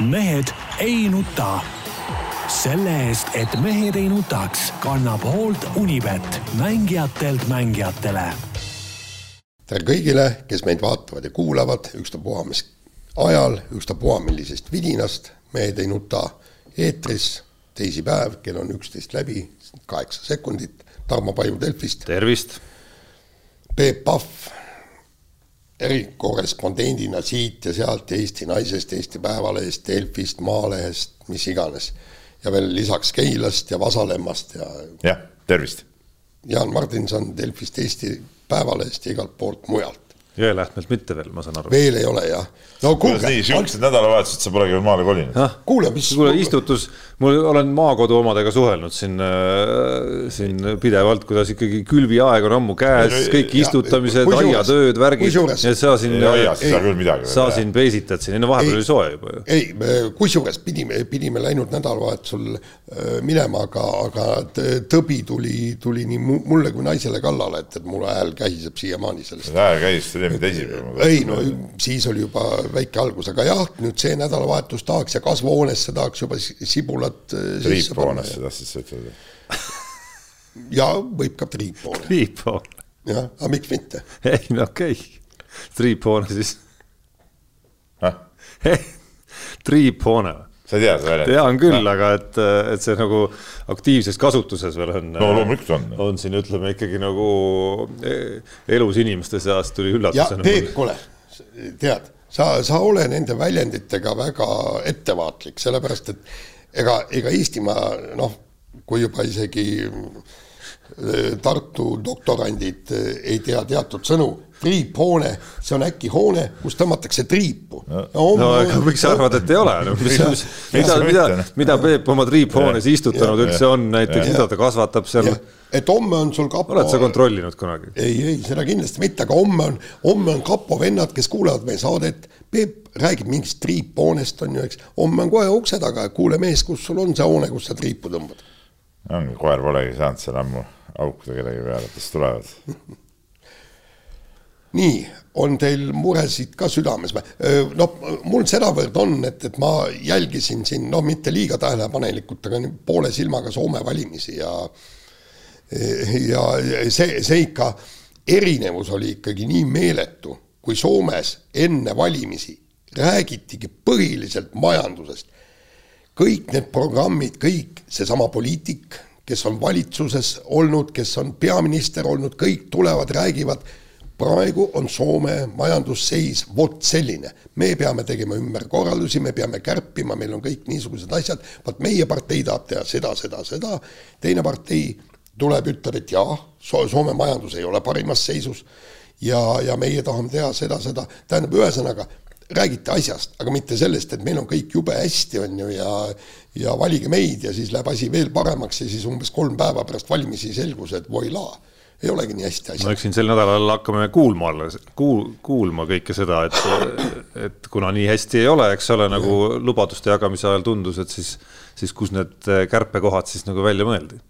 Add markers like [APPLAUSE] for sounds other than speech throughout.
mehed ei nuta. selle eest, et mehed ei nutaks, kannab hoolt Unibet, mängijatelt mängijatele. tere kõigile, kes meid vaatavad ja kuulavad, ükstapuha mis ajal, ükstapuha millisest vidinast, mehed ei nuta eetris, teisipäev, kell on üksteist läbi, kaheksa sekundit, Tarmo Paju Delfist. tervist. Peep Pahv erikorrespondendina siit ja sealt Eesti Naisest, Eesti Päevalehest, Delfist, Maalehest, mis iganes. ja veel lisaks Keilast ja Vasalemmast ja. jah, tervist. Jaan Martinson Delfist, Eesti Päevalehest ja igalt poolt mujalt. Jõelähtmelt mitte veel, ma saan aru. veel ei ole jah. no kuulge. nii, siuksed nädalavahetused, sa polegi veel maale kolinud. kuule, mis. kuule, istutus, mul olen maakodu omadega suhelnud siin äh,, siin pidevalt, kuidas ikkagi külviaeg on ammu käes, kõik istutamised, aiatööd, värgid. ja sa siin. aias ei saa küll midagi. sa siin peesitad siin, ei no vahepeal oli soe juba ju. ei, kusjuures pidime, pidime läinud nädalavahetusel äh, minema, aga, aga tõbi tuli, tuli nii mulle kui naisele kallale, et, et mul hääl kähiseb siiamaani sellest. hääl käis, eelmine teisipäev. ei no siis oli juba väike algus, aga jah, nüüd see nädalavahetus tahaks ja kasvuhoonesse tahaks juba sibulat äh, triiphoonesse tahtsid sa ütelda? [LAUGHS] ja võib ka triiphoone. triiphoone. jah, aga miks mitte? ei no okei okay., triiphoone siis triiphoone sa ei tea seda väljendit? tean küll, aga et, et see nagu aktiivses kasutuses veel on. no loomulikult on. on siin ütleme ikkagi nagu e, elus inimeste seas tuli üllatusena. ja Peep, kuule, tead, sa, sa ole nende väljenditega väga ettevaatlik, sellepärast et ega, ega Eestimaa noh, kui juba isegi Tartu doktorandid ei tea teatud sõnu triiphoone, see on äkki hoone, kus tõmmatakse triipu. no, no aga sa arvad, et ei ole no,? mis, mis, mida, mida, mida Peep oma triiphoones istutanud üldse on näiteks, mida ta kasvatab seal? et homme on sul kapo. oled sa kontrollinud kunagi? ei, ei, seda kindlasti mitte, aga homme on, homme on kapo vennad, kes kuulavad meie saadet. Peep räägib mingist triiphoonest on ju, eks. homme on kohe ukse taga, kuule mees, kus sul on see hoone, kus sa triipu tõmbad? ongi, koer polegi saanud seal ammu aukuda kellegi peale, kes tulevad [LAUGHS] nii, on teil muresid ka südames või? noh, mul sedavõrd on, et, et ma jälgisin siin, no mitte liiga tähelepanelikult, aga poole silmaga Soome valimisi ja ja see, see ikka, erinevus oli ikkagi nii meeletu, kui Soomes enne valimisi räägitigi põhiliselt majandusest. kõik need programmid, kõik seesama poliitik, kes on valitsuses olnud, kes on peaminister olnud, kõik tulevad, räägivad praegu on Soome majandusseis vot selline, me peame tegema ümberkorraldusi, me peame kärpima, meil on kõik niisugused asjad, vot meie partei tahab teha seda, seda, seda, teine partei tuleb, ütleb, et jaa, Soome majandus ei ole parimas seisus ja, ja meie tahame teha seda, seda, tähendab, ühesõnaga räägite asjast, aga mitte sellest, et meil on kõik jube hästi, on ju, ja ja valige meid ja siis läheb asi veel paremaks ja siis umbes kolm päeva pärast valimisi selgus, et voilaa ei olegi nii hästi asjad. no eks siin sel nädalal hakkame kuulma alles, kuul-, kuulma kõike seda, et, et kuna nii hästi ei ole, eks ole, nagu lubaduste jagamise ajal tundus, et siis, siis kus need kärpekohad siis nagu välja mõeldi?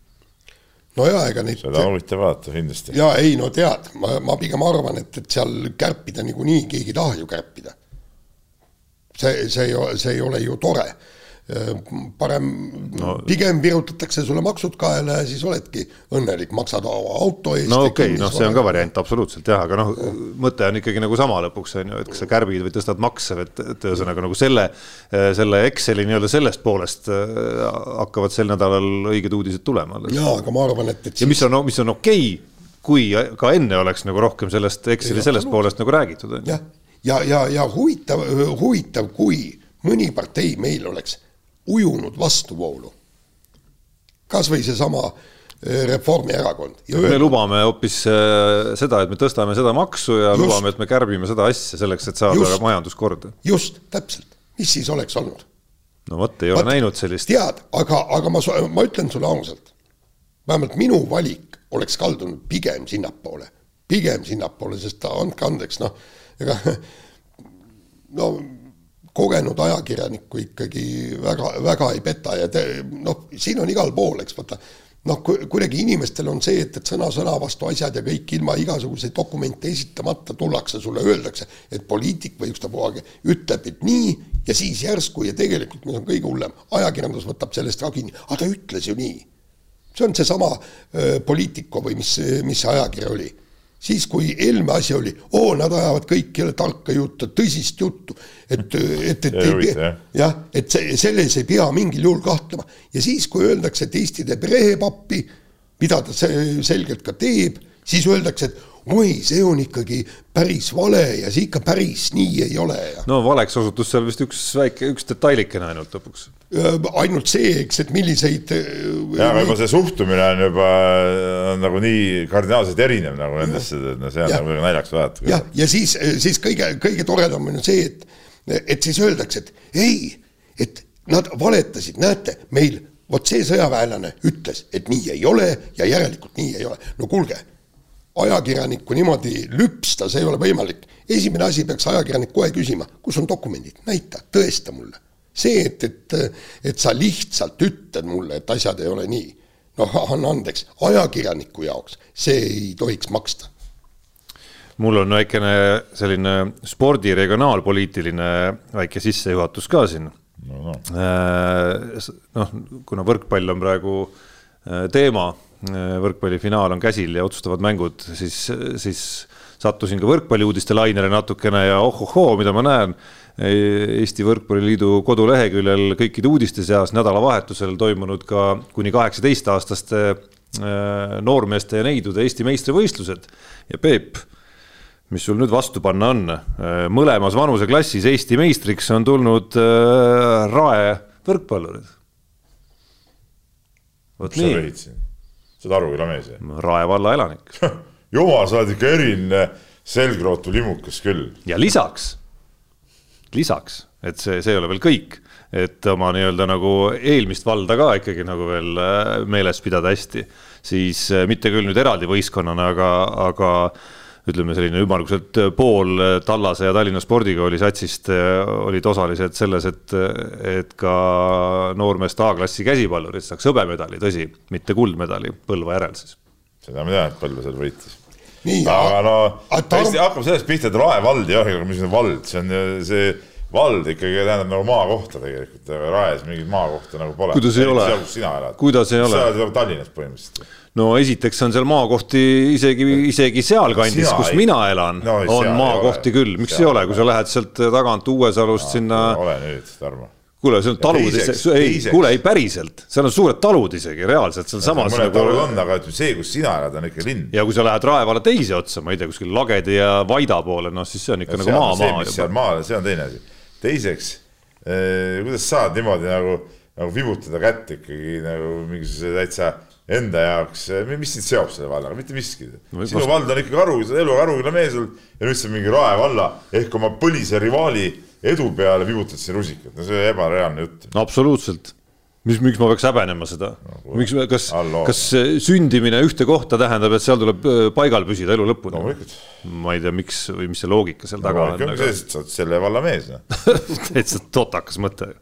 no jaa, ega neid. seda on huvitav vaadata kindlasti. jaa, ei no tead, ma, ma pigem arvan, et, et seal kärpida niikuinii keegi ei taha ju kärpida. see, see ei ole, see ei ole ju tore Äh, parem no, pigem virutatakse sulle maksud kaela ja siis oledki õnnelik, maksad auto eest. no okei okay,, noh, see on ka variant absoluutselt jah, aga noh, mõte on ikkagi nagu sama lõpuks on ju, et kas sa kärbid või tõstad makse, et, et ühesõnaga nagu selle, selle Exceli nii-öelda sellest poolest äh, hakkavad sel nädalal õiged uudised tulema. jaa, aga ma arvan, et, et siis.... ja mis on, mis on okei okay,, kui ka enne oleks nagu rohkem sellest Exceli sellest poolest nagu räägitud. jah, ja, ja, ja, ja huvitav, huvitav, kui mõni partei meil oleks ujunud vastuvoolu. kas või seesama äh, Reformierakond. me lubame hoopis äh, seda, et me tõstame seda maksu ja just, lubame, et me kärbime seda asja selleks, et saada just, majandus korda. just, täpselt, mis siis oleks olnud? no vot, ei ole Vaat, näinud sellist. tead, aga, aga ma, ma ütlen sulle ausalt, vähemalt minu valik oleks kaldunud pigem sinnapoole, pigem sinnapoole, sest andke andeks, noh, ega [LAUGHS] no kogenud ajakirjanikku ikkagi väga, väga ei peta ja te, noh, siin on igal pool, eks vaata, noh, kuidagi inimestel on see, et, et sõna sõna vastu asjad ja kõik ilma igasuguseid dokumente esitamata tullakse sulle, öeldakse, et poliitik või ükstapuha ütleb, et nii ja siis järsku ja tegelikult, mis on kõige hullem, ajakirjandus võtab sellest ka kinni, aga ta ütles ju nii. see on seesama Politico või mis, mis see ajakiri oli siis, kui Helme asi oli, oo, nad ajavad kõik jälle tarka juttu, tõsist juttu, et, et, et ei pea, jah, et see, selles ei pea mingil juhul kahtlema. ja siis, kui öeldakse, et Eesti teeb rehepappi, mida ta selgelt ka teeb, siis öeldakse, et oi, see on ikkagi päris vale ja see ikka päris nii ei ole ja. no valeks osutus seal vist üks väike, üks detailikene ainult lõpuks ainult see, eks, et milliseid. ja, aga juba see suhtumine on juba on nagu nii kardinaalselt erinev nagu nendesse, no see on ja. nagu naljaks vaadata. jah, ja siis, siis kõige, kõige toredam on ju see, et, et siis öeldakse, et ei, et nad valetasid, näete, meil vot see sõjaväelane ütles, et nii ei ole ja järelikult nii ei ole. no kuulge, ajakirjanikku niimoodi lüpsta, see ei ole võimalik. esimene asi peaks ajakirjanik kohe küsima, kus on dokumendid, näita, tõesta mulle see, et, et, et sa lihtsalt ütled mulle, et asjad ei ole nii, noh, anna andeks, ajakirjaniku jaoks see ei tohiks maksta. mul on väikene selline spordi regionaalpoliitiline väike sissejuhatus ka siin no,. No. Äh, noh, kuna võrkpall on praegu äh, teema, äh, võrkpallifinaal on käsil ja otsustavad mängud, siis, siis sattusin ka võrkpalliuudiste lainele natukene ja ohohoo, mida ma näen Eesti Võrkpalliliidu koduleheküljel kõikide uudiste seas nädalavahetusel toimunud ka kuni kaheksateistaastaste äh, noormeeste ja neidude Eesti meistrivõistlused ja Peep, mis sul nüüd vastu panna on? Äh, mõlemas vanuseklassis Eesti meistriks on tulnud äh, Rae võrkpallurid. vot nii. sa oled Aruküla mees? Rae valla elanik [LAUGHS] jumal, sa oled ikka eriline selgrootu limukas küll. ja lisaks lisaks, et see, see ei ole veel kõik, et oma nii-öelda nagu eelmist valda ka ikkagi nagu veel äh, meeles pidada hästi, siis äh, mitte küll nüüd eraldi võistkonnana, aga, aga ütleme, selline ümmarguselt pool Tallase ja Tallinna spordikooli satsist äh, olid osalised selles, et, et ka noormeeste A-klassi käsipallurid saaks hõbemedali, tõsi, mitte kuldmedali Põlva järel siis. seda ma tean, et Põlva seal võitis aga no hästi hakkab sellest pihta, et Rae vald ei olegi, mis on vald, see on see vald ikkagi tähendab nagu maakohta tegelikult, Raes mingit maakohta nagu pole. kuidas ei ole? sina elad. kuidas ei ole? sa elad nagu Tallinnas põhimõtteliselt. no esiteks on seal maakohti isegi, isegi sealkandis, kus ei... mina elan no,, on maakohti küll, miks ei ole, kui sa lähed sealt tagant Uuesalust no, sinna. ole nüüd, Tarmo kuule, seal on talud isegi, ei, kuule, ei päriselt, seal on suured talud isegi reaalselt sealsamas. mõned nagu... talud on, aga ütleme see, kus sina elad, on ikka linn. ja kui sa lähed Rae valla teise otsa, ma ei tea, kuskil Lagedi ja Vaida poole, noh siis see on ikka ja nagu maa, maa. seal maal, see on teine asi. teiseks eh,, kuidas saad niimoodi nagu, nagu vibutada kätt ikkagi nagu mingisuguse täitsa enda jaoks, eh, mis sind seob selle vallaga, mitte miski no,. sinu vald on ikkagi Aru, elu Aruküla mees olnud ja nüüd sa mingi Rae valla ehk oma põlise rivaali edu peale vibutad siin rusikat, no see reaalne jutt. no absoluutselt mis, miks ma peaks häbenema seda no,? miks, kas, kas sündimine ühte kohta tähendab, et seal tuleb äh, paigal püsida elu lõpuni no,? ma ei tea, miks või mis see loogika seal no, taga on. Aga... see, et sa oled selle valla mees no. [LAUGHS] täitsa totakas mõte.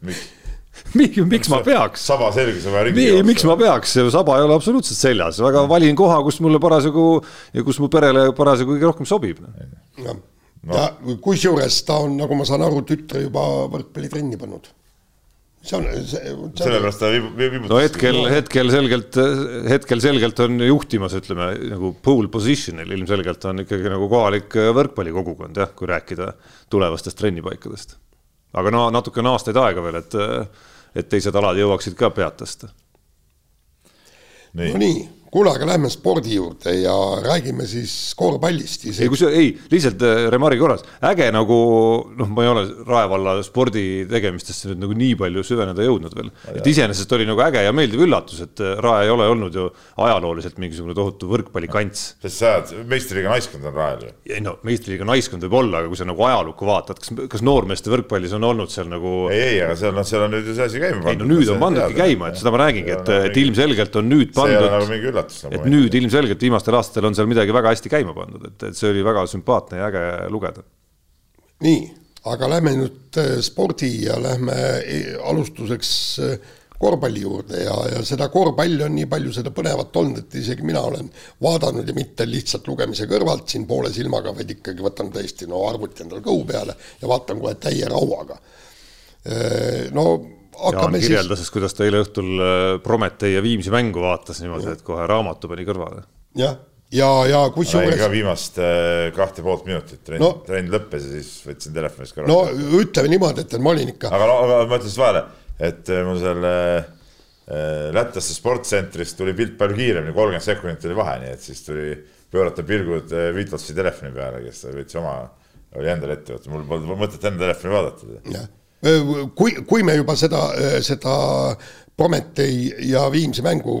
miks, miks ma peaks? saba selges on vaja ringi joosta. miks ma peaks, saba ei ole absoluutselt seljas, väga valin koha, kus mulle parasjagu ja kus mu perele parasjagu kõige rohkem sobib no ja kusjuures ta on, nagu ma saan aru, tütre juba võrkpallitrenni pannud. see on, see, see. sellepärast ta viibutas. no hetkel, hetkel selgelt, hetkel selgelt on juhtimas, ütleme nagu pole position'il ilmselgelt on ikkagi nagu kohalik võrkpallikogukond jah, kui rääkida tulevastest trennipaikadest. aga no natuke on aastaid aega veel, et, et teised alad jõuaksid ka pead tõsta. no nii kuule, aga lähme spordi juurde ja räägime siis korvpallist. ei, kus, ei, lihtsalt äh, remargi korras, äge nagu noh, ma ei ole Rae valla spordi tegemistesse nüüd nagu nii palju süveneda jõudnud veel. et iseenesest oli nagu äge ja meeldiv üllatus, et äh, Rae ei ole olnud ju ajalooliselt mingisugune tohutu võrkpallikants. sest sa oled meistriliiga naiskond on Rael ju. ei no meistriliiga naiskond võib olla, aga kui sa nagu ajalukku vaatad, kas, kas noormeeste võrkpallis on olnud seal nagu. ei, ei, aga seal noh, seal on nüüd ju see asi käima pandud. ei no nüüd on pandudki käima, et seda ma räägingi, et, et ilmselgelt on nüüd pandud. Üllatus nagu. et nüüd ilmselgelt viimastel aastatel on seal midagi väga hästi käima pandud, et, et see oli väga sümpaatne ja äge lugeda. nii, aga lähme nüüd äh, spordi ja lähme äh, alustuseks äh, korvpalli juurde ja, ja seda korvpalli on nii palju seda põnevat olnud, et isegi mina olen vaadanud ja mitte lihtsalt lugemise kõrvalt siin poole silmaga, vaid ikkagi võtan tõesti no arvuti endale kõhu peale ja vaatan kohe täie rauaga. no hakkame siis, kuidas ta eile õhtul äh, Prometee ja Viimsi mängu vaatas niimoodi, et kohe raamatu pani kõrvale. jah, ja, ja, ja kusjuures. ka viimast äh, kahte poolt minutit, trenn no,, trenn lõppes ja siis võtsin telefonist kõrvale. no ütleme niimoodi, et ma olin ikka. aga aga ma ütlen siis vahele, et äh, mul selle lätlaste sportcentrist tuli pilt palju kiiremini, kolmkümmend sekundit oli vahe, nii et siis tuli pöörata pilgud Vitolsi telefoni peale, kes võttis oma, oli endale ette võtta, mul polnud mõtet enda telefoni vaadata. Kui, kui me juba seda, seda Prometee ja Viimsi mängu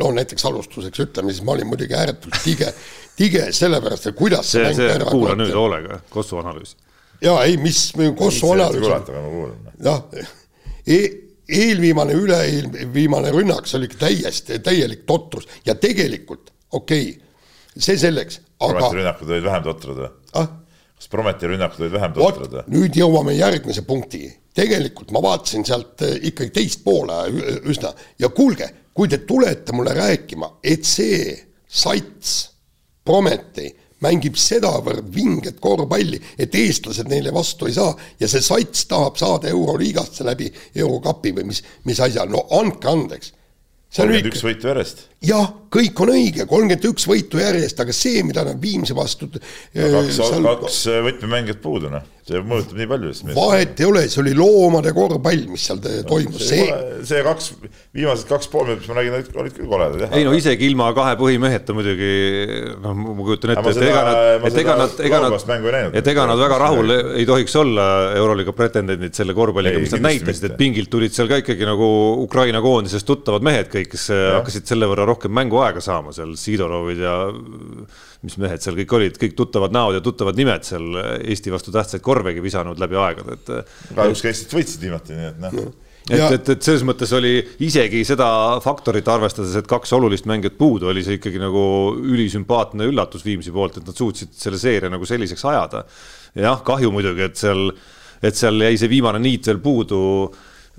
no näiteks alustuseks ütleme, siis ma olin muidugi ääretult tige, tige sellepärast, et kuidas see, see, see kuula nüüd hoolega, Kossu analüüs. jaa, ei, mis Kossu analüüs jah, e eelviimane, üle-eelviimane rünnak, see oli täiesti täielik totrus ja tegelikult okei okay,, see selleks, aga. rünnakud olid vähem totrud või ah?? kas Prometi rünnakud olid vähem totrud või? nüüd jõuame järgmise punkti. Tegelikult ma vaatasin sealt eh, ikkagi teist poole üsna. Ja kuulge, kui te tulete mulle rääkima, et see sats, Prometi, mängib sedavõrd vinget korvpalli, et eestlased neile vastu ei saa ja see sats tahab saada Euroliigasse läbi Eurokapi või mis, mis asja, no andke andeks kolmkümmend üks võitu järjest. jah, kõik on õige, kolmkümmend üks võitu järjest, aga see, mida nad Viimsi vastu no,. kaks seal..., kaks äh, võtmemängijat puudu, noh, see mõjutab nii palju. vahet ei ole, see oli loomade korvpall, mis seal no, toimus. see, see... kaks, viimased kaks pool minutit, mis ma nägin, olid küll koledad, jah. ei no isegi ilma kahe põhimeheta muidugi, noh, ma kujutan ette, et ega nad, et ega nad, ega nad, et ega nad väga rahul ei tohiks olla Euroliiga pretendendid selle korvpalliga, mis nad näitasid, et pingilt tulid seal ka ikkagi nagu Ukraina koondisest tuttavad mehed kõik kõik, kes äh, ja. hakkasid selle võrra rohkem mänguaega saama seal, Sidorovid ja mis mehed seal kõik olid, kõik tuttavad näod ja tuttavad nimed seal Eesti vastu tähtsaid korvegi visanud läbi aegade, et. kahjuks ka Eestit võitsid viimati, nii et noh et, et, et selles mõttes oli isegi seda faktorit arvestades, et kaks olulist mängijat puudu, oli see ikkagi nagu ülisümpaatne üllatus Viimsi poolt, et nad suutsid selle seeria nagu selliseks ajada. jah, kahju muidugi, et seal, et seal jäi see viimane niit veel puudu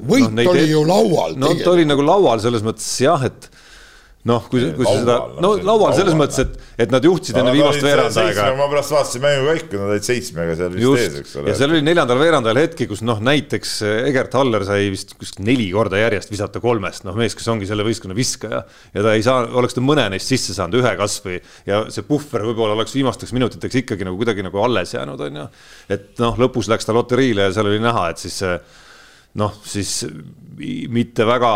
võit no, oli ju laual. no ta oli nagu laual selles mõttes jah, et noh, kui, kui sa seda, no laual selles mõttes, et, et nad juhtisid no, enne viimast veerandaega. ma pärast vaatasin mängu käiku, nad olid seitsmega seal vist ees, eks ole. ja seal oli neljandal veerandajal hetki, kus noh, näiteks Egert Haller sai vist kuskil neli korda järjest visata kolmest, noh mees, kes ongi selle võistkonna viskaja. ja ta ei saa, oleks ta mõne neist sisse saanud, ühe kasvõi ja see puhver võib-olla oleks viimasteks minutiteks ikkagi nagu kuidagi nagu alles jäänud, on ju. et noh, lõpus läks ta loteriile ja seal oli näha, et siis see noh, siis mitte väga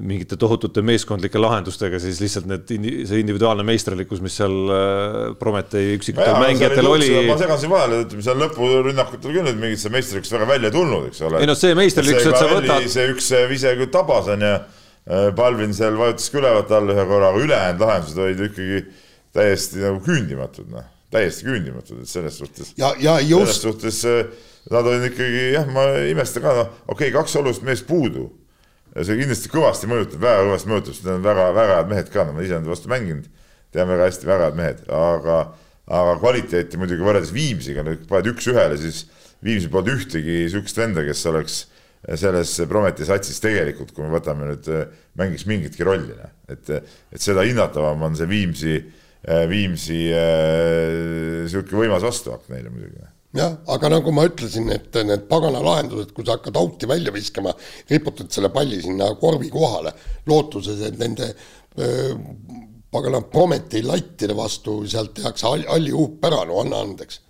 mingite tohutute meeskondlike lahendustega, siis lihtsalt need, see individuaalne meisterlikkus, mis seal äh, Prometee üksikutel mängijatel oli. ma segan siin vahele, ütleme seal lõpurünnakutel küll nüüd mingit seda meisterlikkust väga välja ei tulnud, eks ole. ei no see meisterlikkus, et sa võtad. see üks vise küll tabas on ju, äh, Palvin seal vajutas ka ülevat alla ühe korra, aga ülejäänud lahendused olid ikkagi täiesti nagu küündimatud, noh, täiesti küündimatud, et selles suhtes. ja, ja just. selles suhtes äh, nad olid ikkagi jah, ma ei imesta ka, noh, okei okay,, kaks olulist meest puudu. ja see kindlasti kõvasti mõjutab, väga kõvasti mõjutab, sest need on väga-väga head mehed ka, no ma ise olen vastu mänginud, tean väga hästi, väga head mehed, aga, aga kvaliteeti muidugi võrreldes Viimsiga, nüüd paned üks-ühele, siis Viimsi polnud ühtegi sihukest venda, kes oleks selles Prometi satsis tegelikult, kui me võtame nüüd, mängiks mingitki rolli, noh. et, et seda hinnatavam on see Viimsi, Viimsi äh, sihuke võimas vastuakt neile muidugi jah, aga nagu ma ütlesin, et need pagana lahendused, kui sa hakkad auti välja viskama, riputad selle palli sinna korvi kohale, lootuses, et nende öö, pagana Prometi lattide vastu sealt tehakse halli huup ära, no anna andeks.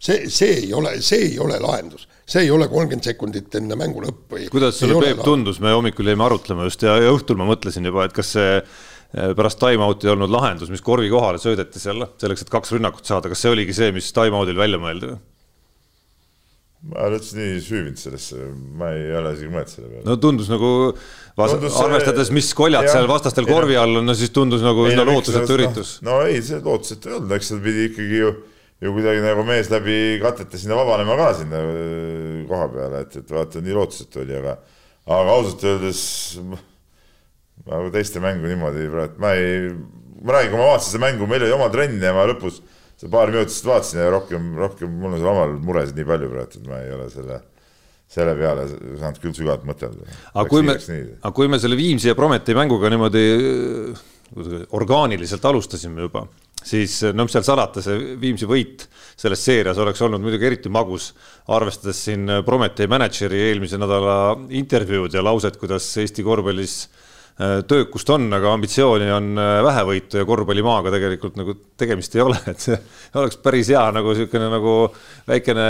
see, see ei ole, see ei ole lahendus, see ei ole kolmkümmend sekundit enne mängu lõppu. kuidas sulle, Peep, tundus, me hommikul jäime arutlema just ja, ja õhtul ma mõtlesin juba, et kas see pärast time-out'i olnud lahendus, mis korvi kohale söödeti seal, selleks, et kaks rünnakut saada, kas see oligi see, mis time-out'il välja mõeldi? ma üldse nii süüvinud sellesse, ma ei ole isegi mõelnud selle peale. no tundus nagu, arvestades, mis koljad ja, seal vastastel korvi all on, no siis tundus nagu üsna no, lootusetu üritus. no ei, see lootusetu ei olnud, eks seal pidi ikkagi ju, ju kuidagi nagu mees läbi katete sinna vabanema ka sinna äh, koha peale, et, et vaata, nii lootusetu oli, aga, aga ausalt öeldes nagu teiste mängu niimoodi praegu, ma ei, ma räägin, kui ma vaatasin seda mängu, meil oli oma trenn ja ma lõpus seda paari minutit vaatasin ja rohkem, rohkem mul on seal omal muresid nii palju praegu, et ma ei ole selle, selle peale saanud küll sügavalt mõtelda. aga kui me, aga kui me selle Viimsi ja Prometi mänguga niimoodi orgaaniliselt alustasime juba, siis no mis seal salata, see Viimsi võit selles seerias oleks olnud muidugi eriti magus, arvestades siin Prometee mänedžeri eelmise nädala intervjuud ja lauset, kuidas Eesti korvpallis äh, töökust on, aga ambitsiooni on äh, vähevõitu ja korvpallimaaga tegelikult nagu tegemist ei ole, [LAUGHS] et see oleks päris hea nagu niisugune nagu väikene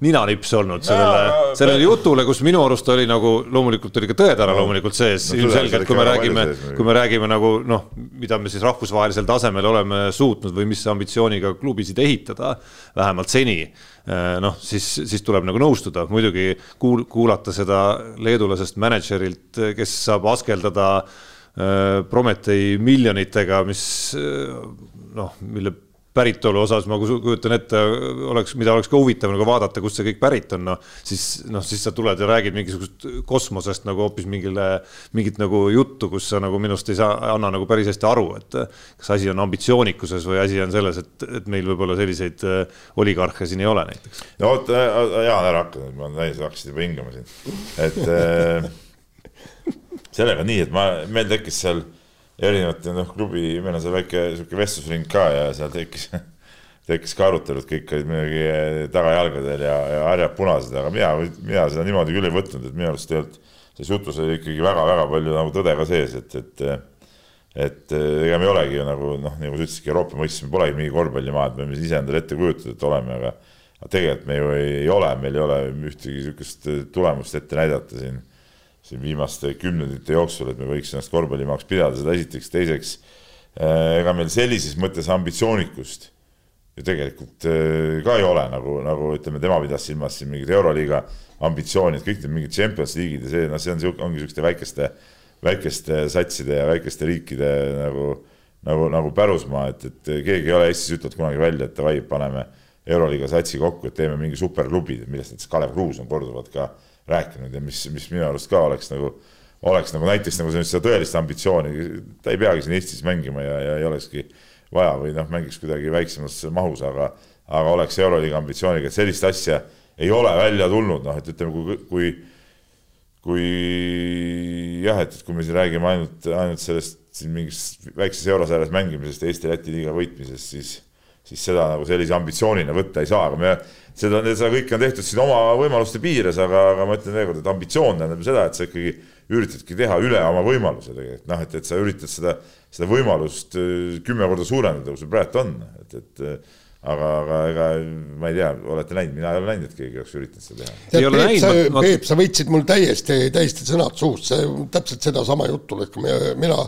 ninanips olnud sellele, sellele jutule, kus minu arust oli nagu loomulikult oli ka tõetera no, loomulikult sees no,, ilmselgelt kui me räägime, kui me räägime nagu noh, mida me siis rahvusvahelisel tasemel oleme suutnud või mis ambitsiooniga klubisid ehitada, vähemalt seni. Eh, noh, siis, siis tuleb nagu nõustuda, muidugi kuul-, kuulata seda leedulasest mänedžerilt, kes saab askeldada äh, Prometei miljonitega, mis äh, noh, mille päritolu osas ma kujutan ette, oleks, mida oleks ka huvitav nagu vaadata, kust see kõik pärit on, noh siis noh, siis sa tuled ja räägid mingisugust kosmosest nagu hoopis mingile, mingit nagu juttu, kus sa nagu minust ei saa, anna nagu päris hästi aru, et kas asi on ambitsioonikuses või asi on selles, et, et meil võib-olla selliseid äh, oligarhe siin ei ole näiteks. no vot, äh, Jaan, ära hakka ma näin, sa hakkasid juba hingama siin, et äh, [LAUGHS] sellega nii, et ma, meil tekkis seal erinevate noh, klubi, meil on seal väike sihuke vestlusring ka ja seal tekkis, [LAUGHS] tekkis ka arutelud, kõik olid muidugi tagajalgadel ja, ja harjad punased, aga mina, mina seda niimoodi küll ei võtnud, et minu arust tegelikult selles jutus oli ikkagi väga-väga palju nagu tõde ka sees, et, et et ega me ei olegi ju nagu noh, nagu sa ütlesidki, Euroopa mõistes me polegi mingi korvpallimaa, et me võime ise endale ette kujutada, et oleme, aga aga tegelikult me ju ei, ei ole, meil ei ole ühtegi niisugust tulemust ette näidata siin siin viimaste kümnendite jooksul, et me võiks ennast korvpallimaaks pidada, seda esiteks, teiseks äh, ega meil sellises mõttes ambitsioonikust ju tegelikult äh, ka ei ole, nagu, nagu ütleme, tema pidas silmas siin mingit Euroliiga ambitsiooni, et kõik need mingid Champions League'id ja see, noh, see on sihuke, ongi niisuguste väikeste, väikeste satside ja väikeste riikide nagu, nagu, nagu pärusmaa, et, et keegi ei ole Eestis ütelnud kunagi välja, et davai, paneme Euroliiga satsi kokku, et teeme mingi superklubi, millest näiteks Kalev Kruus on korduvalt ka äh, rääkinud ja mis, mis minu arust ka oleks nagu, oleks nagu näiteks nagu seda tõelist ambitsiooni, ta ei peagi siin Eestis mängima ja, ja ei olekski vaja või noh, mängiks kuidagi väiksemas mahus, aga, aga oleks Euroliiga ambitsiooniga, et sellist asja ei ole välja tulnud, noh, et ütleme, kui, kui kui jah, et, kui me siin räägime ainult, ainult sellest siin mingist väikses eurosarjas mängimisest, Eesti-Läti liiga võitmisest, siis, siis seda nagu sellise ambitsioonina võtta ei saa, aga me seda, seda kõike on tehtud siin oma võimaluste piires, aga, aga ma ütlen veelkord, et ambitsioon tähendab seda, et sa ikkagi üritadki teha üle oma võimaluse tegelikult, noh, et, et sa üritad seda, seda võimalust äh, kümme korda suurendada, kui sul praegu on, et, et aga, aga ega ma ei tea, olete näinud, mina ei ole näinud, et keegi oleks üritanud seda teha. Peep, sa, ma... Peep, sa võtsid mul täiesti, täiesti sõnad suust, see täpselt sedasama juttu lõhka, mina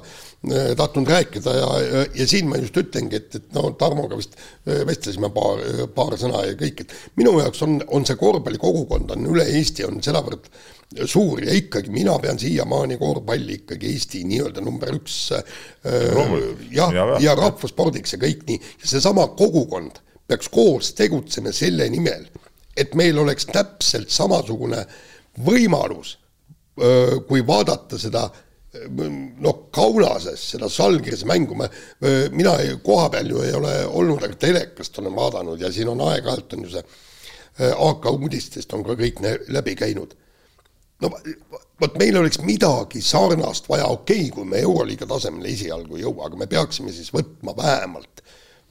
Äh, tahtnud rääkida ja, ja, ja siin ma just ütlengi, et, et no Tarmoga vist äh, vestlesime paar, paar sõna ja kõik, et minu jaoks on, on see korvpallikogukond on üle Eesti on sedavõrd suur ja ikkagi mina pean siiamaani korvpalli ikkagi Eesti nii-öelda number üks äh, jah, ja, ja rahvaspordiks ja kõik nii, seesama kogukond peaks koos tegutsema selle nimel, et meil oleks täpselt samasugune võimalus, kui vaadata seda noh, Kaunases seda Žalgirise mängu. Ma, mina ei, koha peal ju ei ole olnud, aga telekast olen vaadanud ja siin on aeg-ajalt on ju see äh, AK uudistest on ka kõik läbi käinud. No vot meil oleks midagi sarnast vaja, okei okay,, kui me Euroliiga tasemele esialgu ei jõua, aga me peaksime siis võtma vähemalt,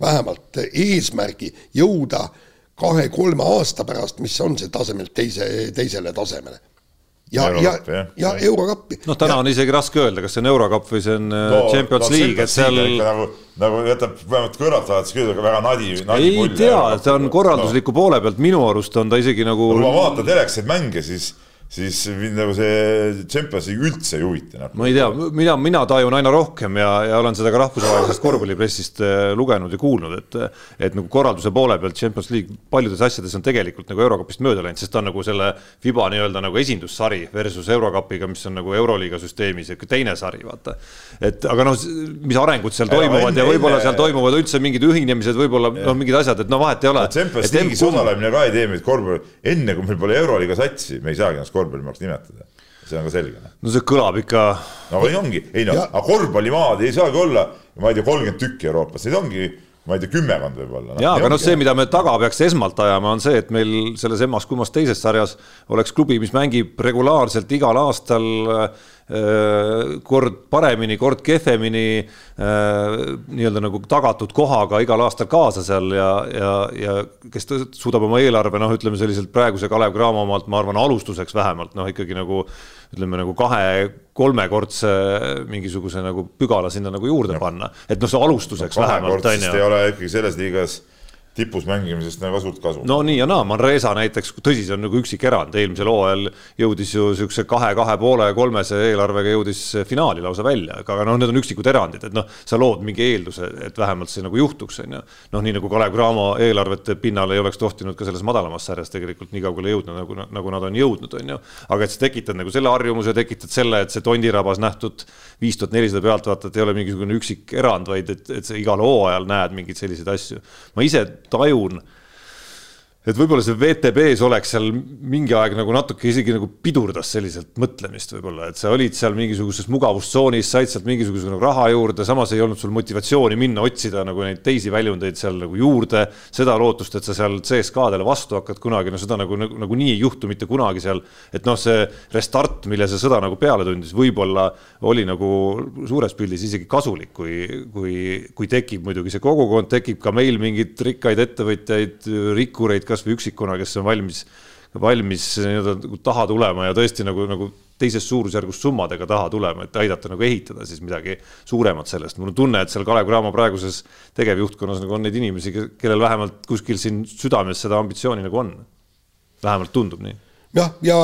vähemalt eesmärgi jõuda kahe-kolme aasta pärast, mis on see tasemelt teise, teisele tasemele ja, ja, ja eurokappi. noh, täna ja, on isegi raske öelda, kas see on eurokapp või see on äh, no, Champions no, League, et seal. nagu, nagu jätab vähemalt kõrvalt vaadates küll väga nadi, nadi. ei tea, ta on korraldusliku no. poole pealt, minu arust on ta isegi nagu. kui ma vaatan telekaid mänge, siis siis mind nagu see Champions League üldse ei huvita noh. ma ei tea, mina, mina tajun aina rohkem ja, ja olen seda ka rahvusvahelisest korvpallipressist äh, lugenud ja kuulnud, et et nagu korralduse poole pealt Champions League paljudes asjades on tegelikult nagu eurokapist mööda läinud, sest ta on nagu selle FIBA nii-öelda nagu esindussari versus eurokapiga, mis on nagu euroliiga süsteemis teine sari, vaata. et aga noh, mis arengud seal toimuvad ja, ja võib-olla seal toimuvad üldse mingid ühinemised, võib-olla noh, mingid asjad, et no vahet ei ole. Champions League'is osalemine ka ei tee meid korvpalli, enne kui meil pole euroliiga satsi, me ei saagi ennast korvpallimaaks nimetada. see on ka selge. Noh. no see kõlab ikka. no või ongi, ei no, aga korvpallimaad ei saagi olla, ma ei tea, kolmkümmend tükki Euroopas, neid ongi ma ei tea, kümmekond võib-olla no,. jaa, aga noh, see, mida me taga peaks esmalt ajama, on see, et meil selles emmas-kummas teises sarjas oleks klubi, mis mängib regulaarselt igal aastal Äh, kord paremini, kord kehvemini äh, nii-öelda nagu tagatud kohaga igal aastal kaasa seal ja, ja, ja kes suudab oma eelarve, noh, ütleme selliselt praeguse Kalev Cramo omalt, ma arvan, alustuseks vähemalt noh, ikkagi nagu ütleme nagu kahe-kolmekordse mingisuguse nagu pügala sinna nagu juurde no. panna, et noh, see alustuseks no, vähemalt on ju. ei ole ikkagi selles liigas tipus mängimisest nagu suurt kasu. no nii ja naa, Manresa näiteks, tõsi, see on nagu üksik erand, eelmisel hooajal jõudis ju siukse kahe, kahe poole, kolmese eelarvega jõudis finaali lausa välja, aga noh, need on üksikud erandid, et noh, sa lood mingi eelduse, et vähemalt see nagu juhtuks, on ju. noh, nii nagu Kalev Cramo eelarvete pinnal ei oleks tohtinud ka selles madalamas sarjas tegelikult nii kaugele jõudnud, nagu, nagu nad on jõudnud, on ju. aga et sa tekitad nagu selle harjumuse, tekitad selle, et see Tondirabas nähtud viis tuhat nelisada pealtvaatajat ei ole mingisugune üksik erand, vaid et, et sa igal hooajal näed mingeid selliseid asju. ma ise tajun et võib-olla see WTB-s oleks seal mingi aeg nagu natuke isegi nagu pidurdas selliselt mõtlemist võib-olla, et sa olid seal mingisuguses mugavustsoonis, said sealt mingisuguse nagu raha juurde, samas ei olnud sul motivatsiooni minna otsida nagu neid teisi väljundeid seal nagu juurde. seda lootust, et sa seal CSKA-dele vastu hakkad kunagi, no seda nagu, nagu nagunii ei juhtu mitte kunagi seal. et noh, see restart, mille see sõda nagu peale tundis, võib-olla oli nagu suures pildis isegi kasulik, kui, kui, kui tekib muidugi see kogukond, tekib ka meil mingeid rikkaid ettevõtjaid, rikkureid kasvõi üksikuna, kes on valmis, valmis nii-öelda taha tulema ja tõesti nagu, nagu teises suurusjärgus summadega taha tulema, et aidata nagu ehitada siis midagi suuremat sellest. mul on tunne, et seal Kalev Cramo praeguses tegevjuhtkonnas nagu on neid inimesi, kellel vähemalt kuskil siin südames seda ambitsiooni nagu on. vähemalt tundub nii jah, ja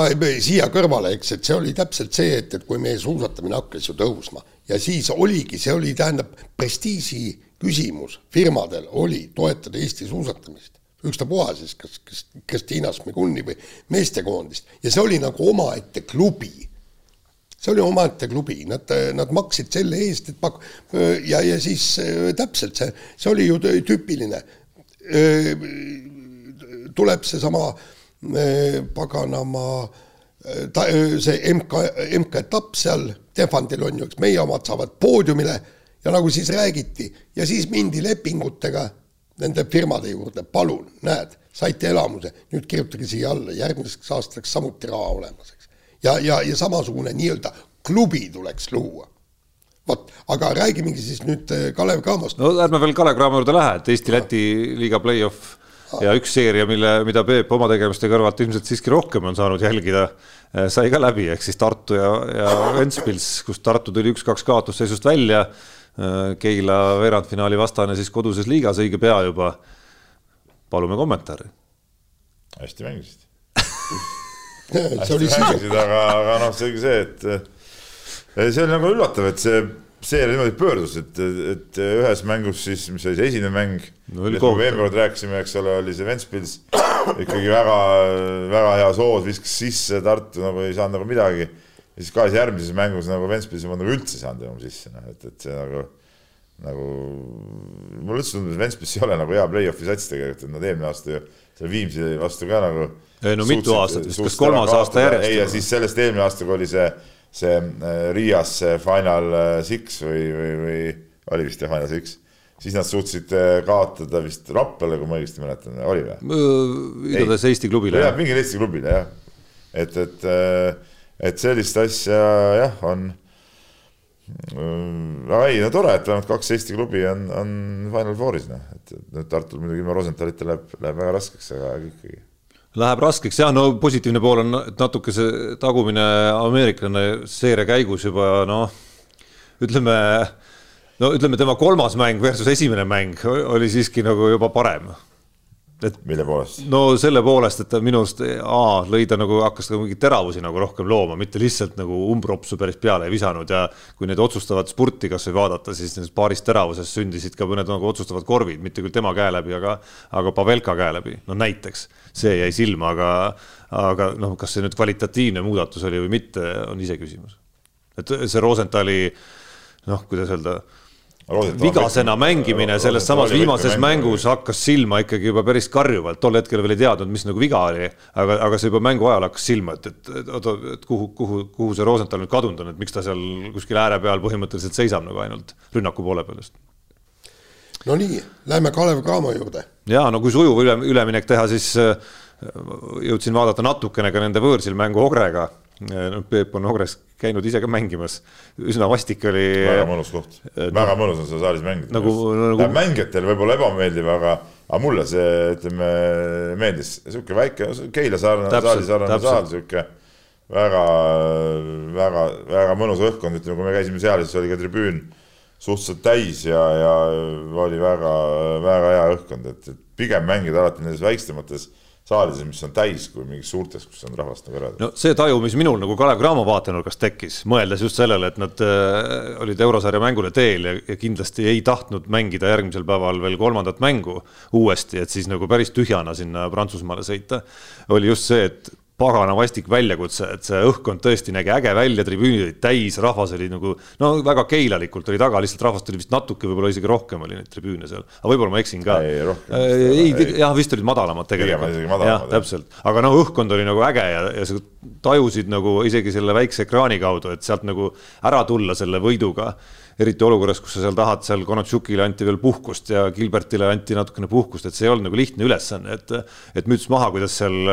siia kõrvale, eks, et see oli täpselt see, et, et kui meie suusatamine hakkas ju tõusma ja siis oligi, see oli, tähendab, prestiiži küsimus firmadel oli toetada Eesti suusatamist ükstapuha siis, kas, kas Kristiina Smiguni või meestekoondist ja see oli nagu omaette klubi. see oli omaette klubi, nad, nad maksid selle eest, et pak-, ja, ja siis täpselt see, see oli ju tüüpiline. tuleb seesama paganama ta, see MK, MK-etapp seal, Tehvandil on ju, eks meie omad saavad poodiumile ja nagu siis räägiti ja siis mindi lepingutega nende firmade juurde, palun, näed, saite elamuse, nüüd kirjutage siia alla, järgmiseks aastaks samuti raha olemas, eks. ja, ja, ja samasugune nii-öelda klubi tuleks luua. vot, aga räägimegi siis nüüd äh, Kalev Cramost. no ärme veel Kalev Cramo juurde lähe, et Eesti-Läti liiga play-off ja üks seeria, mille, mida Peep oma tegevuste kõrvalt ilmselt siiski rohkem on saanud jälgida, äh, sai ka läbi, ehk siis Tartu ja, ja Ventspils, kus Tartu tuli üks-kaks kaotusseisust välja Keila veerandfinaali vastane siis koduses liigas õige pea juba. palume kommentaari. hästi mängisid. [LAUGHS] Hästi mängisid, aga, aga noh, selge see, et see oli nagu üllatav, et see seeria niimoodi pöördus, et, et ühes mängus siis, mis oli see esimene mäng no,, millest me eelmine kord rääkisime, eks ole, oli see Ventspils. Ikkagi väga, väga hea soos, viskas sisse, Tartu nagu ei saanud nagu midagi ja siis kahes järgmises mängus nagu Ventspils ei nagu üldse saanud enam sisse, noh, et, et see nagu, nagu mulle üldse tundub, et Ventspils ei ole nagu hea play-off'i sats tegelikult, et nad eelmine aasta ju seal Viimsi vastu ka nagu. ei no mitu aastat vist, kas kolmas aasta järjest? ei, ja siis sellest eelmine aasta, kui oli see, see äh, Riias see Final äh, Six või, või, või oli vist jah, Final Six siis nad suutsid äh, kaotada vist Raplale, kui ma õigesti mäletan, oli või? igatahes Eesti klubile. jah, mingile Eesti klubile jah, et, et äh, et sellist asja jah, on ei, no tore, et vähemalt kaks Eesti klubi on, on Final Fouris, noh, et nüüd Tartul muidugi ilma Rosenthalita läheb, läheb väga raskeks, aga ikkagi. Läheb raskeks jah, no positiivne pool on, et natuke see tagumine ameeriklane seeria käigus juba noh, ütleme, no ütleme, tema kolmas mäng versus esimene mäng oli siiski nagu juba parem et mille poolest? no selle poolest, et ta minu arust A lõi ta nagu hakkas ka mingeid teravusi nagu rohkem looma, mitte lihtsalt nagu umbropsu päris peale ei visanud ja kui neid otsustavat spurti kasvõi vaadata, siis nendest paarist teravusest sündisid ka mõned nagu otsustavad korvid, mitte küll tema käe läbi, aga, aga Pavelka käe läbi, no näiteks see jäi silma, aga, aga noh, kas see nüüd kvalitatiivne muudatus oli või mitte, on iseküsimus. et see Rosenthali noh, kuidas öelda vigasena mängimine selles samas viimases mängus hakkas silma ikkagi juba päris karjuvalt, tol hetkel veel ei teadnud, mis nagu viga oli, aga, aga see juba mängu ajal hakkas silma, et, et, oota, et kuhu, kuhu, kuhu see Rosenthal nüüd kadunud on, et miks ta seal kuskil ääre peal põhimõtteliselt seisab nagu ainult rünnaku poole peal just no nii, lähme Kalev Cramo juurde. ja no kui sujuv üle, üleminek teha, siis äh, jõudsin vaadata natukene ka nende võõrsil mängu Ogrega. No Peep on Ogres käinud ise ka mängimas, üsna vastik oli. väga mõnus koht, väga mõnus on seal saalis mängida nagu, nagu.... mängijatele võib-olla ebameeldiv, aga, aga mulle see, ütleme, meeldis, sihuke väike Keila saarne, saali sarnane saal, sihuke väga, väga, väga mõnus õhkkond, ütleme, kui me käisime seal, siis oli ka tribüün suhteliselt täis ja, ja oli väga, väga hea õhkkond, et, et pigem mängida alati nendes väiksemates saalides, mis on täis, kui mingis suurtes, kus on rahvast nagu eraldi. no see taju, mis minul nagu Kalev Cramo vaatenurgast tekkis, mõeldes just sellele, et nad äh, olid eurosarja mängule teel ja, ja kindlasti ei tahtnud mängida järgmisel päeval veel kolmandat mängu uuesti, et siis nagu päris tühjana sinna Prantsusmaale sõita, oli just see, et pagana vastik väljakutse, et see õhkkond tõesti nägi äge välja, tribüünid olid täis, rahvas oli nagu no väga keilalikult oli taga, lihtsalt rahvast oli vist natuke, võib-olla isegi rohkem oli neid tribüüne seal, aga võib-olla ma eksin ka. ei, ei, ei, jah, vist olid madalamad tegelikult. jah, täpselt, aga no õhkkond oli nagu äge ja, ja sa tajusid nagu isegi selle väikse ekraani kaudu, et sealt nagu ära tulla selle võiduga. Eriti olukorras, kus sa seal tahad, seal Konatšukile anti veel puhkust ja Gilbertile anti natukene puhkust, et see ei olnud nagu lihtne ülesanne, et, et müts maha, kuidas seal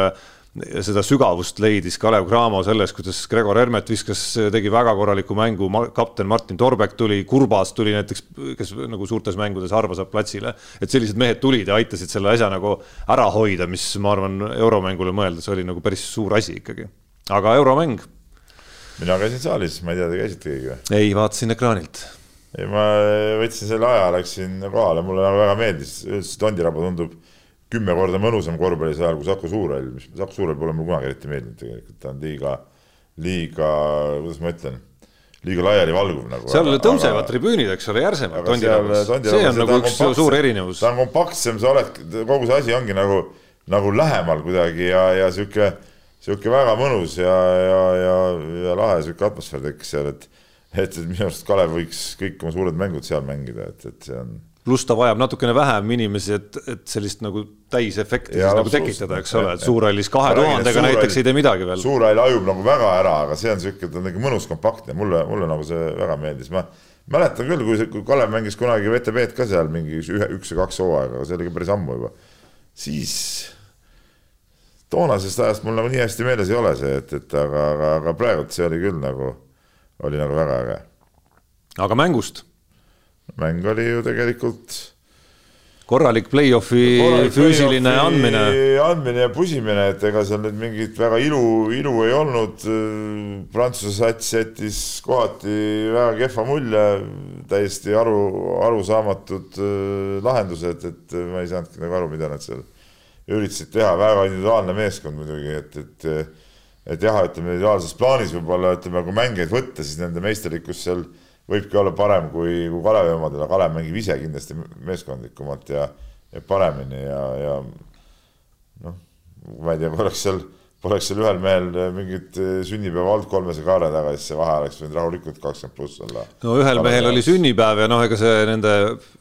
seda sügavust leidis Kalev Cramo selles, kuidas Gregor Hermet viskas, tegi väga korraliku mängu, kapten Martin Torbek tuli, Kurbas tuli näiteks, kes nagu suurtes mängudes harva saab platsile. et sellised mehed tulid ja aitasid selle asja nagu ära hoida, mis ma arvan, euromängule mõeldes oli nagu päris suur asi ikkagi. aga euromäng. mina käisin saalis, ma ei tea, te käisite keegi või? ei, vaatasin ekraanilt. ei, ma võtsin selle aja, läksin kohale, mulle nagu väga meeldis, üldiselt Tondiraba tundub kümme korda mõnusam korvpallisaal kui Saku Suurhall, mis Saku Suurhall pole mulle kunagi eriti meeldinud tegelikult, ta on liiga, liiga, kuidas ma ütlen, liiga laialivalguv nagu. seal aga, tõusevad aga, tribüünid, eks ole, järsemad Tondirabas, see on nagu üks suur erinevus. ta on kompaktsem, sa oled, kogu see asi ongi nagu, nagu lähemal kuidagi ja, ja sihuke, sihuke väga mõnus ja, ja, ja, ja lahe sihuke atmosfäär tekkis seal, et et, et minu arust Kalev võiks kõik oma suured mängud seal mängida, et, et see on pluss ta vajab natukene vähem inimesi, et, et sellist nagu täisefekti siis nagu tekitada, eks ole, et suurhallis kahe tuhandega näiteks ei tee midagi veel. suurhall hajub nagu väga ära, aga see on sihuke, ta on nagu mõnus kompaktne, mulle, mulle nagu see väga meeldis, ma mäletan küll, kui, kui Kalev mängis kunagi VTV-d ka seal mingi ühe, üks või kaks hooaega, aga see oli päris ammu juba. siis toonasest ajast mul nagu nii hästi meeles ei ole see, et, et aga, aga, aga praegult see oli küll nagu, oli nagu väga äge. aga mängust mäng oli ju tegelikult korralik play-off'i füüsiline play andmine. andmine ja pusimine, et ega seal nüüd mingit väga ilu, ilu ei olnud. Prantsuse sats jättis kohati väga kehva mulje, täiesti aru, arusaamatud äh, lahendused, et ma ei saanudki nagu aru, mida nad seal üritasid teha, väga individuaalne meeskond muidugi, et, et et jah, ütleme ideaalses plaanis võib-olla ütleme, kui mängijaid võtta, siis nende meisterlikkus seal võibki olla parem kui, kui Kalevi omadel, aga Kalev mängib ise kindlasti meeskondlikumalt ja, ja paremini ja, ja noh, ma ei tea, kui oleks seal, poleks seal ühel mehel mingit sünnipäeva olnud kolmese kaare taga, siis see vahe oleks võinud rahulikult kakskümmend pluss olla. no ühel Kalev mehel oli sünnipäev ja noh, ega see nende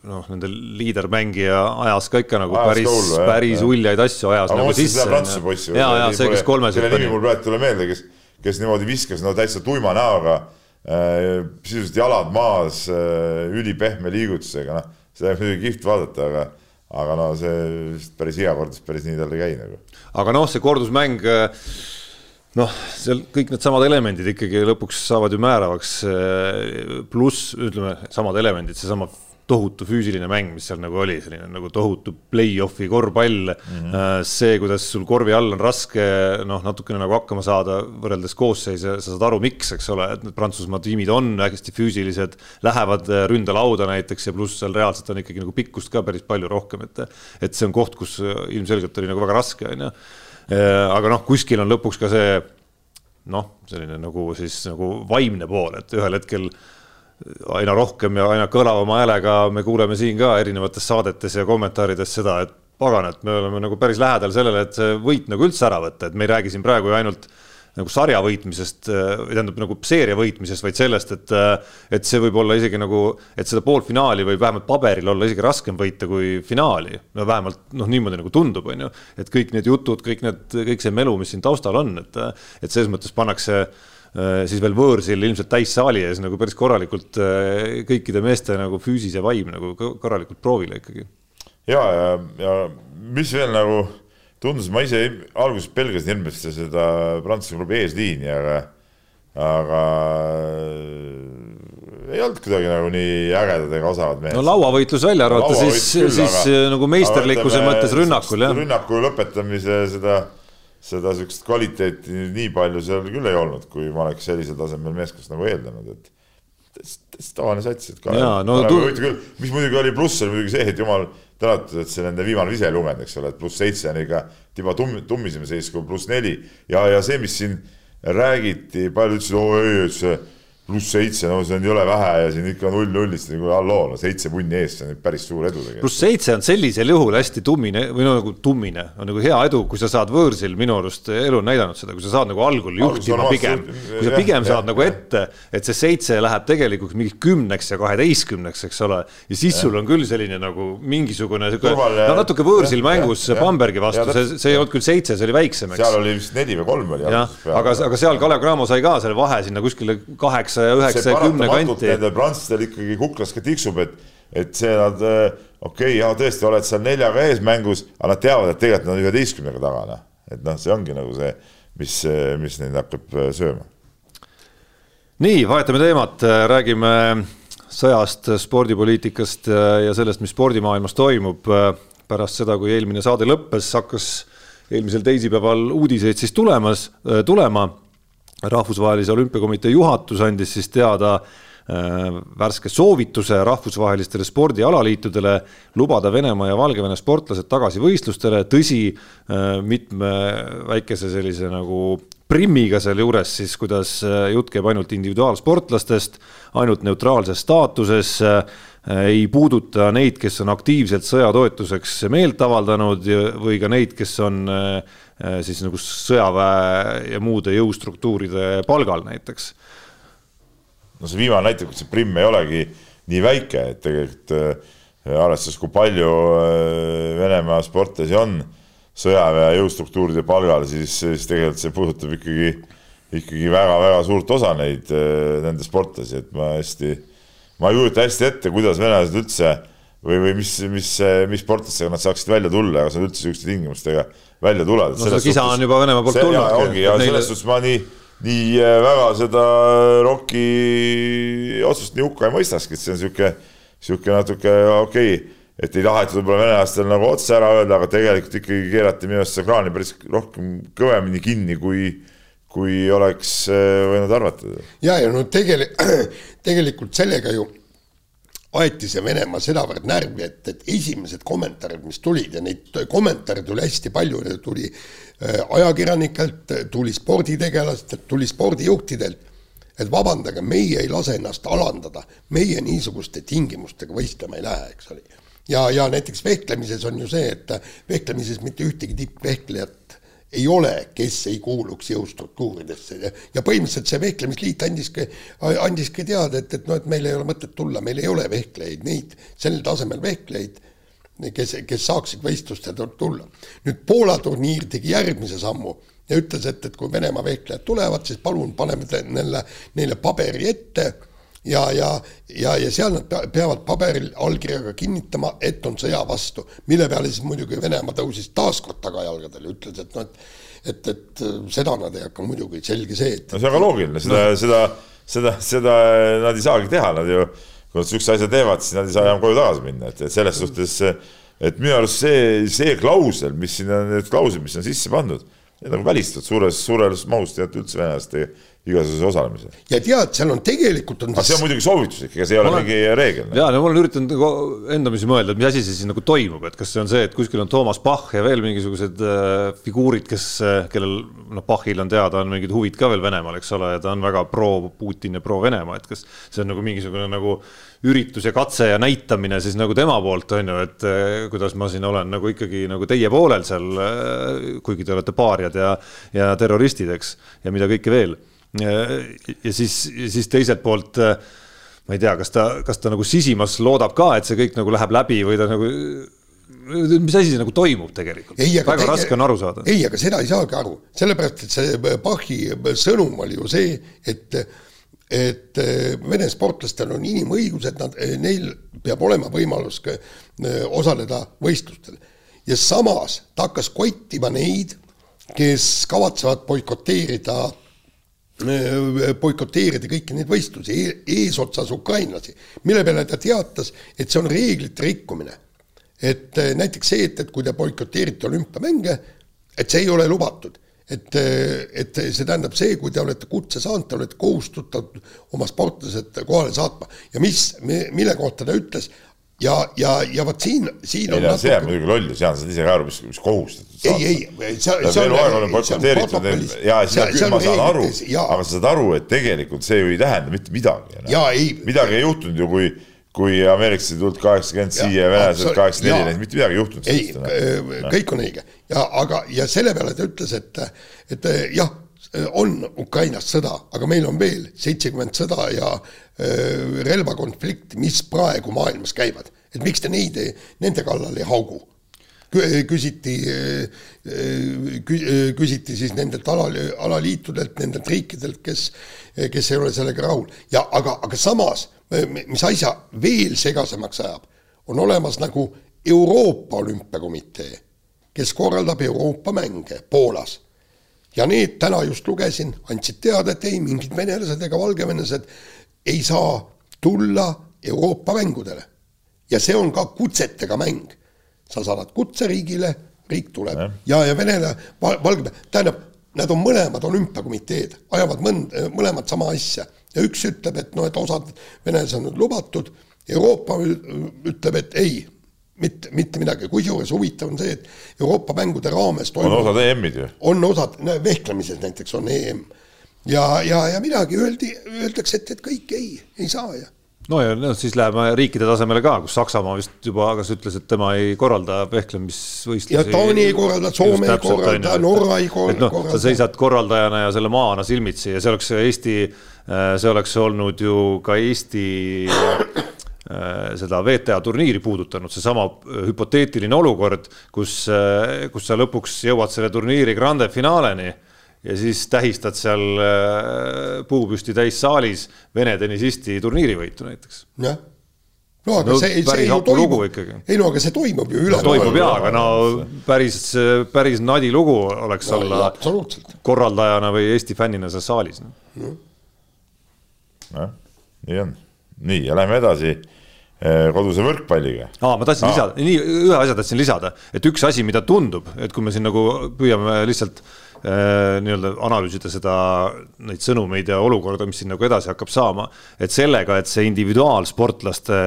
noh, nende liidermängija ajas ka ikka nagu ajas päris, päris uljaid asju ajas aga nagu sisse. Prantsuse possi. ja, ja see, kes kolmes. kelle nimi mul praegu ei tule meelde, kes, kes niimoodi viskas no täitsa tuima näoga sisuliselt jalad maas, äh, ülipehme liigutusega, noh, seda on muidugi kihvt vaadata, aga aga no see vist päris iga kord päris nii tal ei käi nagu. aga noh, see kordusmäng äh, noh, seal kõik needsamad elemendid ikkagi lõpuks saavad ju määravaks, pluss ütleme, samad elemendid, seesama tohutu füüsiline mäng, mis seal nagu oli, selline nagu tohutu play-off'i korvpall mm. -hmm. see, kuidas sul korvi all on raske noh, natukene nagu hakkama saada võrreldes koosseise, sa saad aru, miks, eks ole, et need Prantsusmaa tiimid on hästi füüsilised, lähevad äh, ründelauda näiteks ja pluss seal reaalselt on ikkagi nagu pikkust ka päris palju rohkem, et et see on koht, kus ilmselgelt oli nagu väga raske, on ju. Äh, aga noh, kuskil on lõpuks ka see noh, selline nagu siis nagu vaimne pool, et ühel hetkel aina rohkem ja aina kõlavama häälega me kuuleme siin ka erinevates saadetes ja kommentaarides seda, et pagan, et me oleme nagu päris lähedal sellele, et see võit nagu üldse ära võtta, et me ei räägi siin praegu ju ainult nagu sarja võitmisest, või tähendab nagu seeria võitmisest, vaid sellest, et, et see võib olla isegi nagu, et seda poolfinaali võib vähemalt paberil olla isegi raskem võita kui finaali. no vähemalt noh, niimoodi nagu tundub, on ju, et kõik need jutud, kõik need, kõik see melu, mis siin taustal on, et, et selles mõttes pannakse siis veel võõrsil ilmselt täissaali ees nagu päris korralikult kõikide meeste nagu füüsis ja vaim nagu korralikult proovile ikkagi. ja, ja, ja mis veel nagu tundus, ma ise alguses pelgasin hirmsasti seda Prantsuse klubi eesliini, aga, aga ei olnud kuidagi nagu nii ägedad ega osavad mehed. no lauavõitlus välja arvata, siis, siis aga, nagu meisterlikkuse ütleme, mõttes rünnakul jah. rünnaku lõpetamise seda, seda siukest kvaliteeti nii palju seal küll ei olnud, kui ma oleks sellisel tasemel meeskonnast nagu eeldanud, et tavaline sats, et ka. No, tu... küll, mis muidugi oli pluss, oli muidugi see, et jumal tänatud, et see nende viimane vise ei lugenud, eks ole, et pluss seitse on ikka tiba tumm, tummisem seis kui pluss neli ja, ja see, mis siin räägiti, paljud ütlesid, oo ei, et see pluss seitse, no see on jõle vähe ja siin ikka null nullist nagu halloo, no seitse punni eest, see on päris suur edu tegelikult. pluss seitse on sellisel juhul hästi tummine või no nagu tummine, on nagu hea edu, kui sa saad võõrsil, minu arust elu on näidanud seda, kui sa saad nagu algul juhtima pigem, kui sa pigem jah, saad jah, nagu ette, et see seitse läheb tegelikult mingiks kümneks ja kaheteistkümneks, eks ole, ja siis sul on küll selline nagu mingisugune Turvaline, no natuke võõrsil ja, mängus ja, Bambergi vastu, see, see ei olnud küll seitse, see oli väiksem, eks. seal oli vist neli või kolm oli. jah, aga, aga seal Kalev Cramo sai ka selle vahe sinna kuskile kaheksa kaheksa ja üheksa ja kümne kanti. Nendel prantslastel ikkagi kuklas ka tiksub, et, et see nad äh, okei okay,, jaa tõesti, oled seal neljaga ees mängus, aga nad teavad, et tegelikult nad on üheteistkümnega taga, noh. et noh, see ongi nagu see, mis, mis neid hakkab äh, sööma. nii, vahetame teemat, räägime sõjast, spordipoliitikast äh, ja sellest, mis spordimaailmas toimub. pärast seda, kui eelmine saade lõppes, hakkas eelmisel teisipäeval uudiseid siis tulemas, tulema rahvusvahelise olümpiakomitee juhatus andis siis teada äh, värske soovituse rahvusvahelistele spordialaliitudele lubada Venemaa ja Valgevene sportlased tagasi võistlustele, tõsi, äh, mitme väikese sellise nagu primmiga sealjuures siis, kuidas äh, jutt käib ainult individuaalsportlastest, ainult neutraalses staatuses, ei puuduta neid, kes on aktiivselt sõja toetuseks meelt avaldanud või ka neid, kes on äh, Äh, siis nagu sõjaväe ja muude jõustruktuuride palgal näiteks. no see viimane näitab, et see primm ei olegi nii väike, et tegelikult äh, arvestades, kui palju äh, Venemaa sportlasi on sõjaväe jõustruktuuride palgal, siis, siis tegelikult see puudutab ikkagi, ikkagi väga-väga suurt osa neid, nende sportlasi, et ma hästi, ma ei kujuta hästi ette, kuidas venelased üldse või, või mis, mis, mis sportlastega nad saaksid välja tulla, kas nad üldse niisuguste tingimustega välja tulevad. no see kisa on juba Venemaa poolt tulnud. ongi ja selles suhtes ma nii, nii äh, väga seda ROK-i otsust nii hukka ei mõistakski, et see on niisugune, niisugune natuke okei okay, et ei tahetud võib-olla venelastel nagu otse ära öelda, aga tegelikult ikkagi keerati minu arust seda kraani päris rohkem kõvemini kinni, kui, kui oleks äh, võinud arvata. ja, ja no tegelikult, [CLEARS THROAT] tegelikult sellega ju aeti see Venemaa sedavõrd närvi, et, et esimesed kommentaarid, mis tulid ja neid kommentaare tuli hästi palju, tuli äh, ajakirjanikelt, tuli sporditegelastelt, tuli spordijuhtidelt, et vabandage, meie ei lase ennast alandada, meie niisuguste tingimustega võistlema ei lähe, eks ole. ja, ja näiteks vehklemises on ju see, et vehklemises mitte ühtegi tippvehklejat ei ole, kes ei kuuluks jõustruktuuridesse ja, ja põhimõtteliselt see vehklemisliit andiski, andiski teada, et, et noh, et meil ei ole mõtet tulla, meil ei ole vehklejaid, neid sel tasemel vehklejaid, kes, kes saaksid võistlustele tulla. nüüd Poola turniir tegi järgmise sammu ja ütles, et, et kui Venemaa vehklejad tulevad, siis palun paneme neile, neile paberi ette ja, ja, ja, ja seal nad peavad paberil allkirjaga kinnitama, et on sõja vastu, mille peale siis muidugi Venemaa tõusis taas kord tagajalgadele, ütles, et noh, et et, et seda nad ei hakka muidugi, selge see, et no see on ka loogiline, seda no., seda, seda, seda nad ei saagi teha, nad ju, kui nad niisuguse asja teevad, siis nad ei saa enam koju tagasi minna, et, et selles suhtes et minu arust see, see klausel, mis siin on, need klauslid, mis on sisse pandud, need on välistatud suures, suures mahus tegelikult üldse venelaste igasuguse osalemise. ja tead, seal on tegelikult on aga see on muidugi soovituslik, ega see ei ole mingi reegel. ja no ma olen üritanud nagu endamisi mõelda, et mis asi see siis nagu toimub, et kas see on see, et kuskil on Toomas Bach ja veel mingisugused äh, figuurid, kes äh,, kellel noh, Bachil on teada, on mingid huvid ka veel Venemaal, eks ole, ja ta on väga pro Putin ja pro Venemaa, et kas see on nagu mingisugune nagu üritus ja katse ja näitamine siis nagu tema poolt on ju, et äh, kuidas ma siin olen nagu ikkagi nagu teie poolel seal, äh, kuigi te olete paariad ja, ja terroristid, eks, ja mida kõike veel ja siis, siis teiselt poolt ma ei tea, kas ta, kas ta nagu sisimas loodab ka, et see kõik nagu läheb läbi või ta nagu mis asi see nagu toimub tegelikult? väga teie, raske on aru saada. ei, aga seda ei saagi aru, sellepärast et see Bachi sõnum oli ju see, et et Vene sportlastel on inimõigused, nad, neil peab olema võimalus osaleda võistlustel. ja samas ta hakkas kottima neid, kes kavatsevad boikoteerida boikoteerida kõiki neid võistlusi e, eesotsas ukrainlasi, mille peale ta teatas, et see on reeglite rikkumine et eh, näiteks see, et, et kui te boikoteerite olümpiamänge, et see ei ole lubatud. Et, eh, et see tähendab see, kui te olete kutse saanud, te olete kohustatud oma sportlased kohale saatma ja mis, mille kohta ta ütles, ja, ja, ja vot siin, siin ei, on see jääb muidugi lollus, Jaan, sa tead ise ka aru, mis, mis kohustatud. ei, ei, see, see on. ja seda küll ma saan aru, aga sa saad aru, et tegelikult see ju ei tähenda mitte midagi. midagi ei juhtunud ju, kui kui ameeriklased tulid kaheksakümmend siia ja venelased kaheksakümmend neli, mitte midagi ei juhtunud. ei, kõik on õige. Ja aga, ja selle peale ta ütles, et, et jah, on Ukrainas sõda, aga meil on veel seitsekümmend sõda ja äh, relvakonflikti, mis praegu maailmas käivad, et miks te neid, nende kallal ei haugu? Küsiti, küsiti siis nendelt ala, alaliitudelt, nendelt riikidelt, kes, kes ei ole sellega rahul. Ja aga, aga samas mis asja veel segasemaks ajab, on olemas nagu Euroopa Olümpiakomitee, kes korraldab Euroopa mänge Poolas. ja need täna just lugesin, andsid teada, et ei, mingid venelased ega valgevenelased ei saa tulla Euroopa mängudele. ja see on ka kutsetega mäng. sa saadad kutse riigile, riik tuleb ja, ja, ja Venele, Valgevene, tähendab, nad on mõlemad olümpiakomiteed, ajavad mõnd-, mõlemad sama asja ja üks ütleb, et noh, et osad venelased on lubatud, Euroopa ütleb, et ei, mitte, mitte midagi, kusjuures huvitav on see, et Euroopa mängude raames toimub, on osad EM-id ju. on osad, vehklemises näiteks on EM. ja, ja, ja midagi öeldi, öeldakse, et, et kõik ei, ei saa ja no ja noh, siis läheme riikide tasemele ka, kus Saksamaa vist juba kas ütles, et tema ei korralda vehklemisvõistlusi. ja Taani ei korralda, Soome ei korralda, Norra ei korralda no,. sa seisad korraldajana ja selle maana silmitsi ja see oleks Eesti Äh, see oleks olnud ju ka Eesti äh, seda VTA turniiri puudutanud, seesama äh, hüpoteetiline olukord, kus, kus sa lõpuks jõuad selle turniiri grande finaaleni ja siis tähistad seal puupüsti täissaalis Vene tennisisti turniirivõitu näiteks. jah. No aga no, see, see ju toimub, ei no aga see toimub ju üle no,. toimub jaa, aga no päris, päris nadi lugu oleks no, olla korraldajana või Eesti fännina seal saalis no noh, nii on. nii, ja lähme edasi koduse võrkpalliga. aa, ma tahtsin lisada, nii ühe asja tahtsin lisada, et üks asi, mida tundub, et kui me siin nagu püüame lihtsalt Äh, nii-öelda analüüsida seda, neid sõnumeid ja olukorda, mis siin nagu edasi hakkab saama. et sellega, et see individuaalsportlaste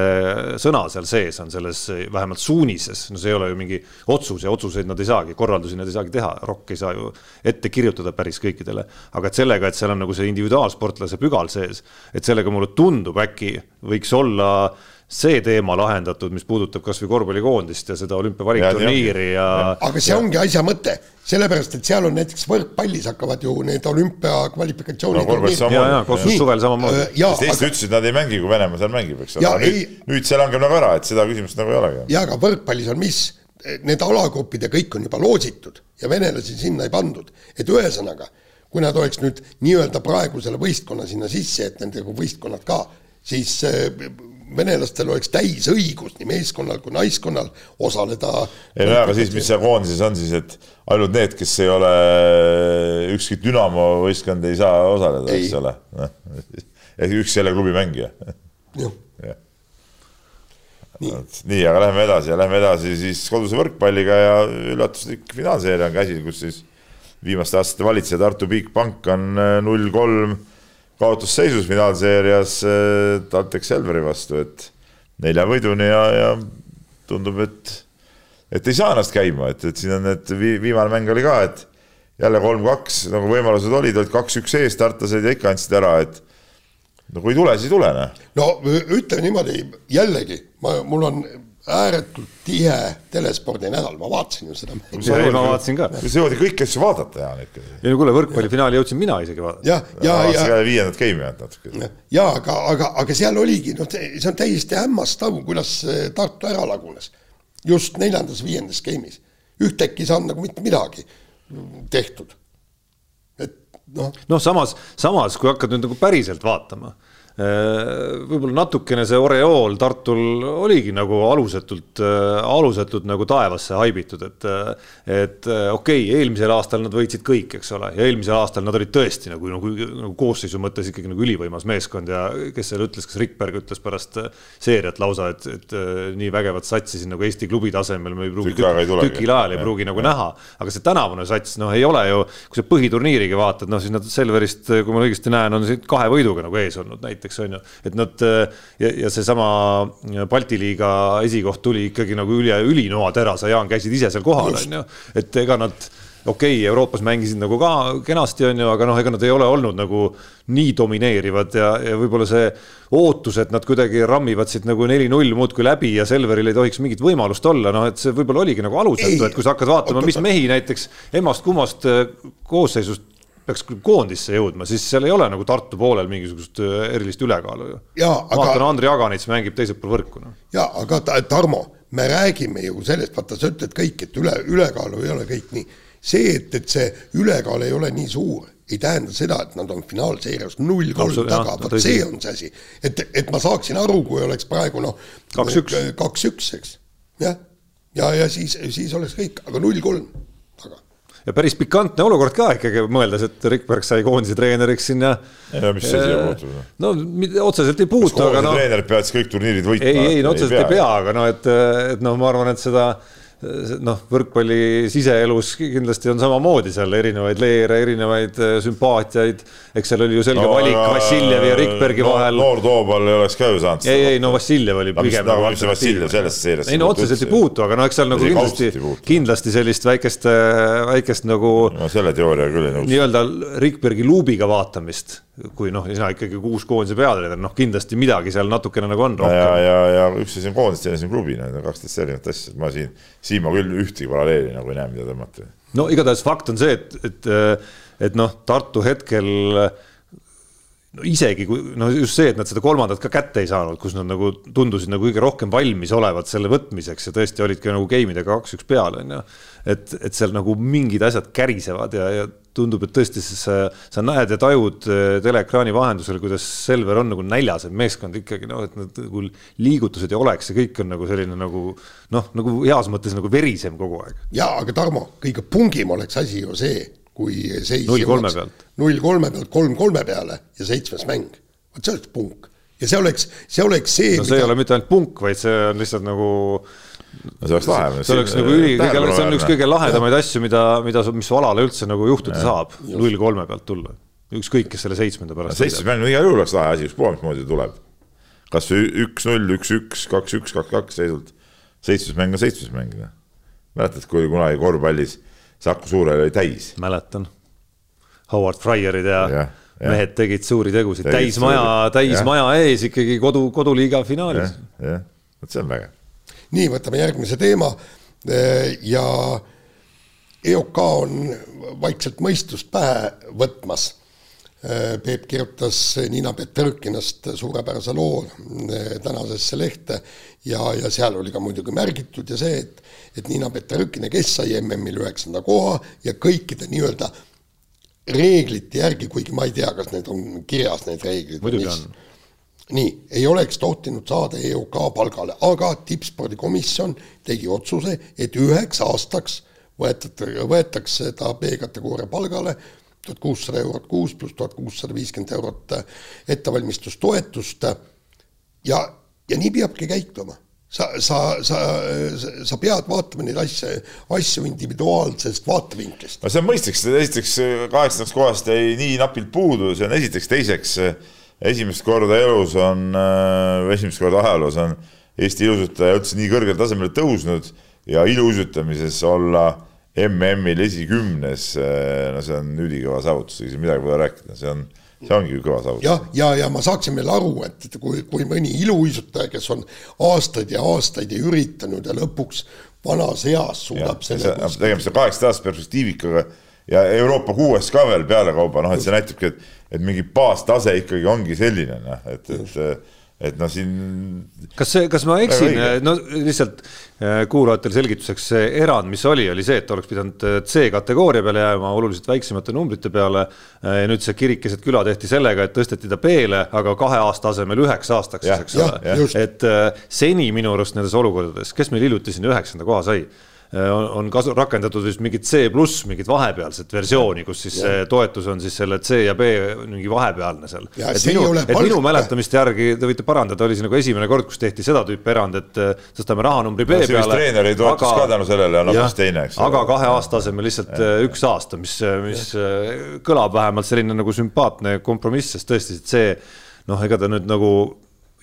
sõna seal sees on selles vähemalt suunises, no see ei ole ju mingi otsus ja otsuseid nad ei saagi, korraldusi nad ei saagi teha, ROK ei saa ju ette kirjutada päris kõikidele. aga et sellega, et seal on nagu see individuaalsportlase pügal sees, et sellega mulle tundub, äkki võiks olla see teema lahendatud, mis puudutab kasvõi korvpallikoondist ja seda olümpiavalikturniiri ja, ja. aga see ja. ongi asja mõte, sellepärast et seal on näiteks võrkpallis hakkavad ju need olümpiakvalifikatsioonid no,. ja, ja Kosovos suvel samamoodi. sest Eesti ütles, et nad ei mängi, kui Venemaa seal mängib, eks ole, nüüd, nüüd see langeb nagu ära, et seda küsimust nagu ei olegi. ja aga võrkpallis on mis, need alagrupid ja kõik on juba loositud ja venelasi sinna ei pandud, et ühesõnaga kui nad oleks nüüd nii-öelda praegusele võistkonna sinna sisse, et nendega võistkonnad ka, siis venelastel oleks täisõigus nii meeskonnal kui naiskonnal osaleda. ei no aga siis, mis seal koondises on siis, et ainult need, kes ei ole ükski Dünamo võistkond ei saa osaleda, eks ole. ehk üks selle klubi mängija. jah. nii, nii, aga lähme edasi ja lähme edasi siis koduse võrkpalliga ja üllatuslik finaalseeria on käsil, kus siis viimaste aastate valitseja Tartu Bigbank on null kolm kaotusseisus finaalseerias TalTech Selveri vastu, et nelja võiduni ja, ja tundub, et, et ei saa ennast käima, et, et siin on need viimane mäng oli ka, et jälle kolm-kaks nagu võimalused olid, olid kaks-üks ees, tartlased ja ikka andsid ära, et no kui ei tule, siis ei tule, noh. no ütleme niimoodi, jällegi ma, mul on ääretult tihe telespordinädal, ma vaatasin ju seda mängu. ei, ma vaatasin ka. sa jõuad kõiki asju vaadata, ikkagi. ei no kuule, võrkpallifinaali jõudsin mina isegi vaadata. ja, ja, ja, ja. viiendat game'i ainult natuke. ja aga, aga, aga seal oligi, noh, see on täiesti hämmastav, kuidas Tartu ära lagunes. just neljandas-viiendas skeemis. ühtäkki ei saanud nagu mitte midagi tehtud. et noh. noh, samas, samas kui hakkad nüüd nagu päriselt vaatama võib-olla natukene see oreool Tartul oligi nagu alusetult, alusetult nagu taevasse haibitud, et et okei okay,, eelmisel aastal nad võitsid kõik, eks ole, ja eelmisel aastal nad olid tõesti nagu, nagu, nagu koosseisu mõttes ikkagi nagu ülivõimas meeskond ja kes seal ütles, kas Rikberg ütles pärast seeriat lausa, et, et nii vägevat satsi siin nagu Eesti klubi tasemel me ei pruugi tükil ajal ei pruugi nagu ja. näha, aga see tänavune sats, noh, ei ole ju, kui sa põhiturniirigi vaatad, noh siis nad Selverist, kui ma õigesti näen, on siin kahe võiduga nagu ees olnud näiteks näiteks on ju, et nad ja, ja seesama Balti liiga esikoht tuli ikkagi nagu üle ülinoatera, sa Jaan käisid ise seal kohal on ju, et ega nad okei okay,, Euroopas mängisid nagu ka kenasti, on ju, aga noh, ega nad ei ole olnud nagu nii domineerivad ja, ja võib-olla see ootus, et nad kuidagi rammivad siit nagu neli-null muudkui läbi ja Selveril ei tohiks mingit võimalust olla, noh, et see võib-olla oligi nagu alusetu, et kui sa hakkad vaatama, mis mehi näiteks emast-kummast koosseisust peaks koondisse jõudma, siis seal ei ole nagu Tartu poolel mingisugust äh, erilist ülekaalu ju. vaatan aga..., Andri Aganits mängib teisel pool võrku no.. ja aga Tarmo, me räägime ju sellest, vaata, sa ütled kõik, et üle, ülekaalu ei ole kõik nii. see, et, et see ülekaal ei ole nii suur, ei tähenda seda, et nad on finaalseerias null kolm taga, vot see on see asi. et, et ma saaksin aru, kui oleks praegu noh. kaks-üks, eks, jah. ja, ja, ja siis, siis oleks kõik, aga null kolm ja päris pikantne olukord ka ikkagi mõeldes, et Rikberg sai koondise treeneriks sinna. ja mis see siia puutub? no otseselt ei puutu, aga noh. treenerid peavad siis kõik turniirid võitma. ei, ei, no otseselt ei pea, ei pea, aga noh, et, et noh, ma arvan, et seda noh, võrkpalli siseelus kindlasti on samamoodi seal erinevaid leere, erinevaid äh, sümpaatiaid. eks seal oli ju selge no, valik Vassiljevi ja Rikbergi no, vahel. noor Toobal ei oleks ka ju saanud. ei, ei no Vassiljev oli pigem. nagu see Vassiljev sellest seeriast. ei no otseselt ei puutu, aga no eks seal nagu kindlasti, kindlasti sellist väikest, äh, väikest nagu. no selle teooria küll ei nõustu. nii-öelda Rikbergi luubiga vaatamist kui noh, sina ikkagi kuus koondise peatreener, noh kindlasti midagi seal natukene nagu on rohkem. ja, ja, ja üks asi on koondis, teine asi on klubi, need on kaksteist erinevat asja, ma siin, siin ma küll ühtegi paralleeli nagu ei näe, mida tõmmata. no igatahes fakt on see, et, et, et noh, Tartu hetkel no isegi kui noh, just see, et nad seda kolmandat ka kätte ei saanud, kus nad nagu tundusid nagu kõige rohkem valmis olevat selle võtmiseks ja tõesti olidki nagu game idega kaks-üks peale on ju. et, et seal nagu mingid asjad kärisevad ja, ja tundub, et tõesti sa, sa näed ja tajud eh, teleekraani vahendusel, kuidas Selver on nagu näljas, et meeskond ikkagi noh, et need nagu liigutused ja oleks ja kõik on nagu selline nagu noh, nagu heas mõttes nagu verisem kogu aeg. ja aga Tarmo, kõige pungim oleks asi ju see kui seis null kolme pealt. null kolme pealt kolm kolme peale ja seitsmes mäng. vot see oleks punk ja see oleks, see oleks see. no see mida... ei ole mitte ainult punk, vaid see on lihtsalt nagu. no see oleks lahe. see oleks nagu üli, see on üks kõige lahedamaid asju, mida, mida, mis alale üldse nagu juhtuda ja. saab, null kolme pealt tulla. ükskõik, kes selle seitsmenda pärast. seitsmes mäng igal juhul oleks lahe asi, ükspuha mismoodi tuleb. kas või üks-null, üks-üks, kaks-üks, kaks-kaks seisult. seitsmes mäng on seitsmes mäng. Noh. mäletad, kui kunagi korvpallis Saku Suurel oli täis. mäletan. Howard Fryerid ja, ja, ja mehed tegid suuri tegusid, täismaja, täismaja ees ikkagi kodu, koduliiga finaalis. jah, vot see on vägev. nii, võtame järgmise teema ja EOK on vaikselt mõistust pähe võtmas Peep kirjutas Niina Peterkinast suurepärase loo tänasesse lehte ja, ja seal oli ka muidugi märgitud ja see, et, et Niina Peterkine, kes sai MM-il üheksanda koha ja kõikide nii-öelda reeglite järgi, kuigi ma ei tea, kas need on kirjas, need reeglid. muidugi on. nii, ei oleks tohtinud saada EOK palgale, aga tippspordikomisjon tegi otsuse, et üheks aastaks võetakse, võetakse ta B-kategooria palgale tuhat kuussada eurot kuus pluss tuhat kuussada viiskümmend eurot ettevalmistustoetust. ja, ja nii peabki käituma. Sa, sa, sa, sa pead vaatama neid asju, asju individuaalsest vaatevinklist. no see on mõistlik, sest esiteks kaheksandast kohast jäi nii napilt puudu, see on esiteks, teiseks esimest korda elus on, äh, esimest korda ajaloos on Eesti ilusutaja üldse nii kõrgele tasemele tõusnud ja iluuisutamises olla MM-il esikümnes, no see on ülikõva saavutus, ei saa midagi pole rääkida, see on, see ongi kõva saavutus. jah, ja, ja, ja ma saaksin veel aru, et kui, kui mõni iluuisutaja, kes on aastaid ja aastaid ja üritanud ja lõpuks vanas eas suudab ja, selle kuskil... tegemist on kaheksateist aastase perspektiivikaga ja Euroopa kuues ka veel pealekauba, noh et see näitabki, et, et mingi baastase ikkagi ongi selline, noh, et, et et noh, siin. kas kas ma eksin, no lihtsalt äh, kuulajatele selgituseks, see erand, mis oli, oli see, et oleks pidanud äh, C-kategooria peale jääma oluliselt väiksemate numbrite peale. Äh, ja nüüd see kirik keset küla tehti sellega, et tõsteti ta B-le, aga kahe aasta asemel üheks aastaks, eks ole. et seni minu arust nendes olukordades, kes meil hiljuti sinna üheksanda koha sai on, on kasu-, rakendatud vist mingit C pluss, mingit vahepealset versiooni, kus siis ja. see toetus on siis selle C ja B mingi vahepealne seal. et minu, et minu mäletamist järgi, te võite parandada, oli see nagu esimene kord, kus tehti seda tüüpi erand, et äh, tõstame rahanumbri B no, peale. treeneri toetus aga, ka tänu sellele on hoopis teine, eks. aga kahe aasta asemel lihtsalt ja. Äh, üks aasta, mis, mis ja. kõlab vähemalt selline nagu sümpaatne kompromiss, sest tõesti, see noh, ega ta nüüd nagu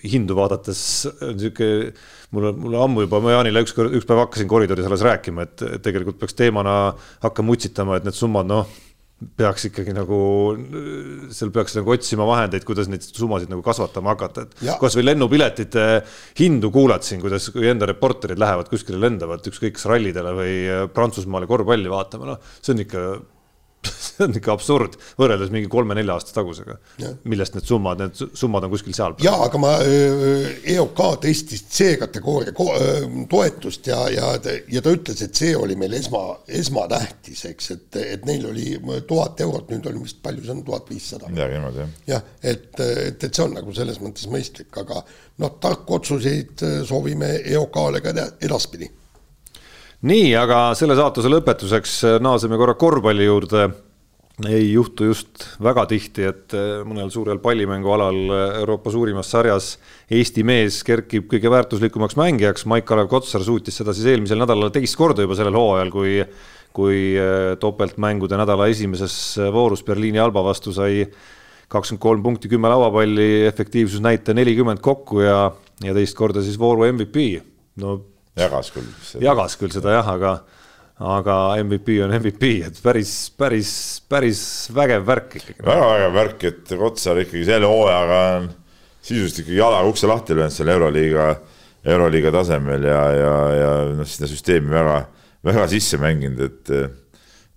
hindu vaadates niisugune, mul on, mul on ammu juba, ma Jaanile ükskord, üks päev hakkasin koridoris alles rääkima, et tegelikult peaks teemana hakkama utsitama, et need summad, noh, peaks ikkagi nagu, seal peaks nagu otsima vahendeid, kuidas neid summasid nagu kasvatama hakata, et kasvõi lennupiletite hindu kuulad siin, kuidas, kui enda reporterid lähevad kuskile lendavad, ükskõik kas rallidele või Prantsusmaale korvpalli vaatama, noh, see on ikka [LAUGHS] see on ikka absurd võrreldes mingi kolme-nelja aasta tagusega, millest need summad, need summad on kuskil seal. ja aga ma, EOK tõstis C-kategooria toetust ja, ja, ja ta ütles, et see oli meil esma, esmatähtis, eks, et, et neil oli tuhat eurot, nüüd on vist palju see on, tuhat viissada. midagi niimoodi, jah. jah, et, et, et see on nagu selles mõttes mõistlik, aga noh, tarku otsuseid soovime EOK-le ka edaspidi nii, aga selle saatuse lõpetuseks naaseme korra korvpalli juurde. Ei juhtu just väga tihti, et äh, mõnel suurel pallimängualal äh, Euroopa suurimas sarjas Eesti mees kerkib kõige väärtuslikumaks mängijaks. Maik-Kalev Kotsar suutis seda siis eelmisel nädalal teist korda juba sellel hooajal, kui, kui topeltmängude nädala esimeses voorus Berliini Alba vastu sai kakskümmend kolm punkti, kümme lauapalli, efektiivsusnäitaja nelikümmend kokku ja, ja teist korda siis vooru MVP. no jagas küll. jagas küll seda jah, aga, aga MVP on MVP, et päris, päris, päris vägev värk ikkagi. väga vägev värk, et Kotsar ikkagi selle hooajaga on sisuliselt ikkagi jalaga ukse lahti löönud seal Euroliiga, Euroliiga tasemel ja, ja, ja noh, sinna süsteemi väga, väga sisse mänginud, et eh,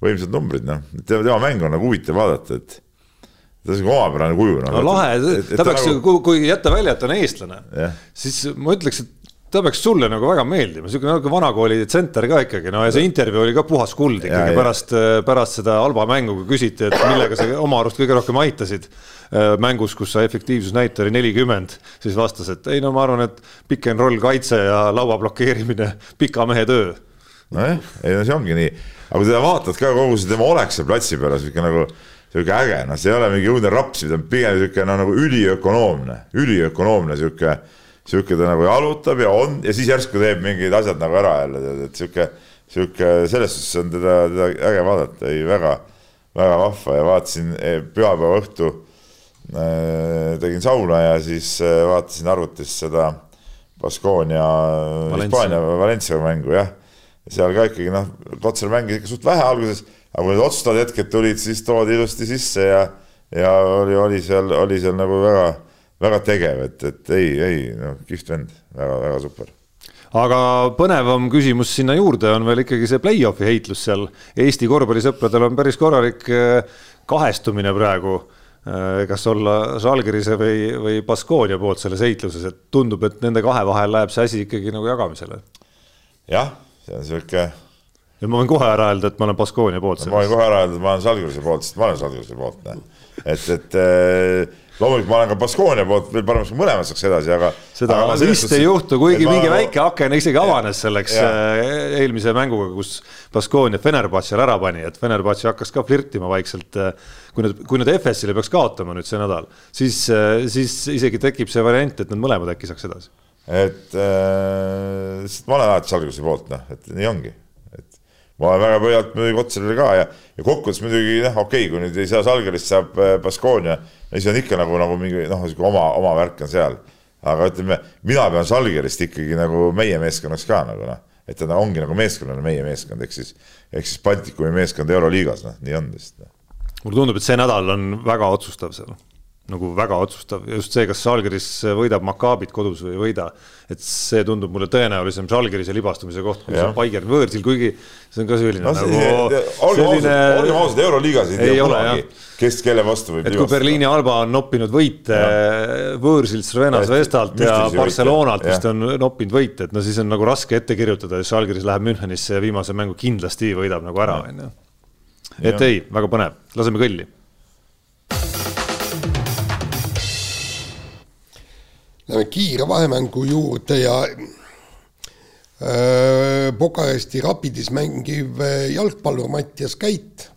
võimsad numbrid, noh, tema, tema mäng on nagu huvitav vaadata, et ta on sihuke omapärane kuju no,. no lahe, ta peaks nagu..., kui, kui jätta välja, et ta on eestlane yeah., siis ma ütleks, et ta peaks sulle nagu väga meeldima, sihuke natuke vanakooli tsenter ka ikkagi, no ja see intervjuu oli ka puhas kuld ikkagi ja, pärast, pärast seda halba mängu, kui küsiti, et millega sa oma arust kõige rohkem aitasid äh, mängus, kus sa efektiivsusnäitaja oli nelikümmend, siis vastas, et ei no ma arvan, et pick n roll kaitse ja laua blokeerimine, [LAUGHS] pika mehe töö. nojah, ei no see ongi nii, aga kui teda vaatad ka kogu see tema olek seal platsi peal, sihuke nagu sihuke äge, noh, see ei ole mingi õudne raps, pigem sihuke noh, nagu üliökonoomne, üliökonoomne sihuke sihuke ta nagu jalutab ja on ja siis järsku teeb mingid asjad nagu ära jälle, tead, et sihuke, sihuke selles suhtes on teda, teda äge vaadata, ei väga, väga vahva ja vaatasin eh, pühapäeva õhtu äh,. tegin sauna ja siis äh, vaatasin arvutis seda Baskonia, Hispaania Valencia mängu jah. seal ka ikkagi noh, Kotsar mängis ikka suht vähe alguses, aga kui need otsustavad hetked tulid, siis toodi ilusti sisse ja, ja oli, oli seal, oli seal nagu väga väga tegev, et, et ei, ei, no kihvt vend väga,, väga-väga super aga põnevam küsimus sinna juurde on veel ikkagi see play-off'i heitlus seal. Eesti korvpallisõpradel on päris korralik eh, kahestumine praegu. Eh, kas olla Žalgirise või, või Baskonia poolt selles heitluses, et tundub, et nende kahe vahel läheb see asi ikkagi nagu jagamisele. jah, see on sihuke. ja ma võin kohe ära öelda, et ma olen Baskonia poolt. ma võin kohe ära öelda, et ma olen Žalgirise poolt, sest ma olen Žalgirise poolt, et, et äh, loomulikult ma olen ka Baskonia poolt veel paremaks, kui mõlemad saaks edasi, aga. seda aga vist ei juhtu, kuigi mingi ma... väike aken isegi avanes selleks ja. Äh, eelmise mänguga, kus Baskonia Fenerbahce'l ära pani, et Fenerbahce hakkas ka flirtima vaikselt. Äh, kui nad, kui nad FS-ile peaks kaotama nüüd see nädal, siis, äh, siis isegi tekib see variant, et nad mõlemad äkki saaks edasi. et äh, ma olen alati Salgrise poolt, noh, et nii ongi ma olen väga pöialt muidugi Otsarile ka ja, ja kokkuvõttes muidugi noh, okei okay,, kui nüüd ei saa Salgerist, saab Baskonia siis on ikka nagu, nagu mingi noh, sihuke oma, oma värk on seal. aga ütleme, mina pean Žalgirist ikkagi nagu meie meeskonnaks ka nagu noh, et ta ongi nagu meeskonnana meie meeskond, ehk siis, ehk siis Baltikumi meeskond Euroliigas, noh, nii on lihtsalt. mulle tundub, et see nädal on väga otsustav seal nagu väga otsustav. Ja just see, kas Žalgiris võidab Makaabit kodus või ei võida, et see tundub mulle tõenäolisem Žalgirise libastumise koht, kui see Bayern võõrsil, kuigi see on ka selline no, nagu selline. olgem ausad, Euroliigas ei tea kunagi, kes kelle vastu võib libastada. kui Berliini Alba on noppinud võite võõrsil Crvena Zvestalt ja Barcelonalt vist on noppinud võite, et no siis on nagu raske ette kirjutada, et Žalgiris läheb Münchenisse ja viimase mängu kindlasti võidab nagu ära, on ju. et ei, väga põnev, laseme kõlli Läheme kiire vahemängu juurde ja äh, Bukaresti Rapidis mängiv äh, jalgpallur Mattias Käit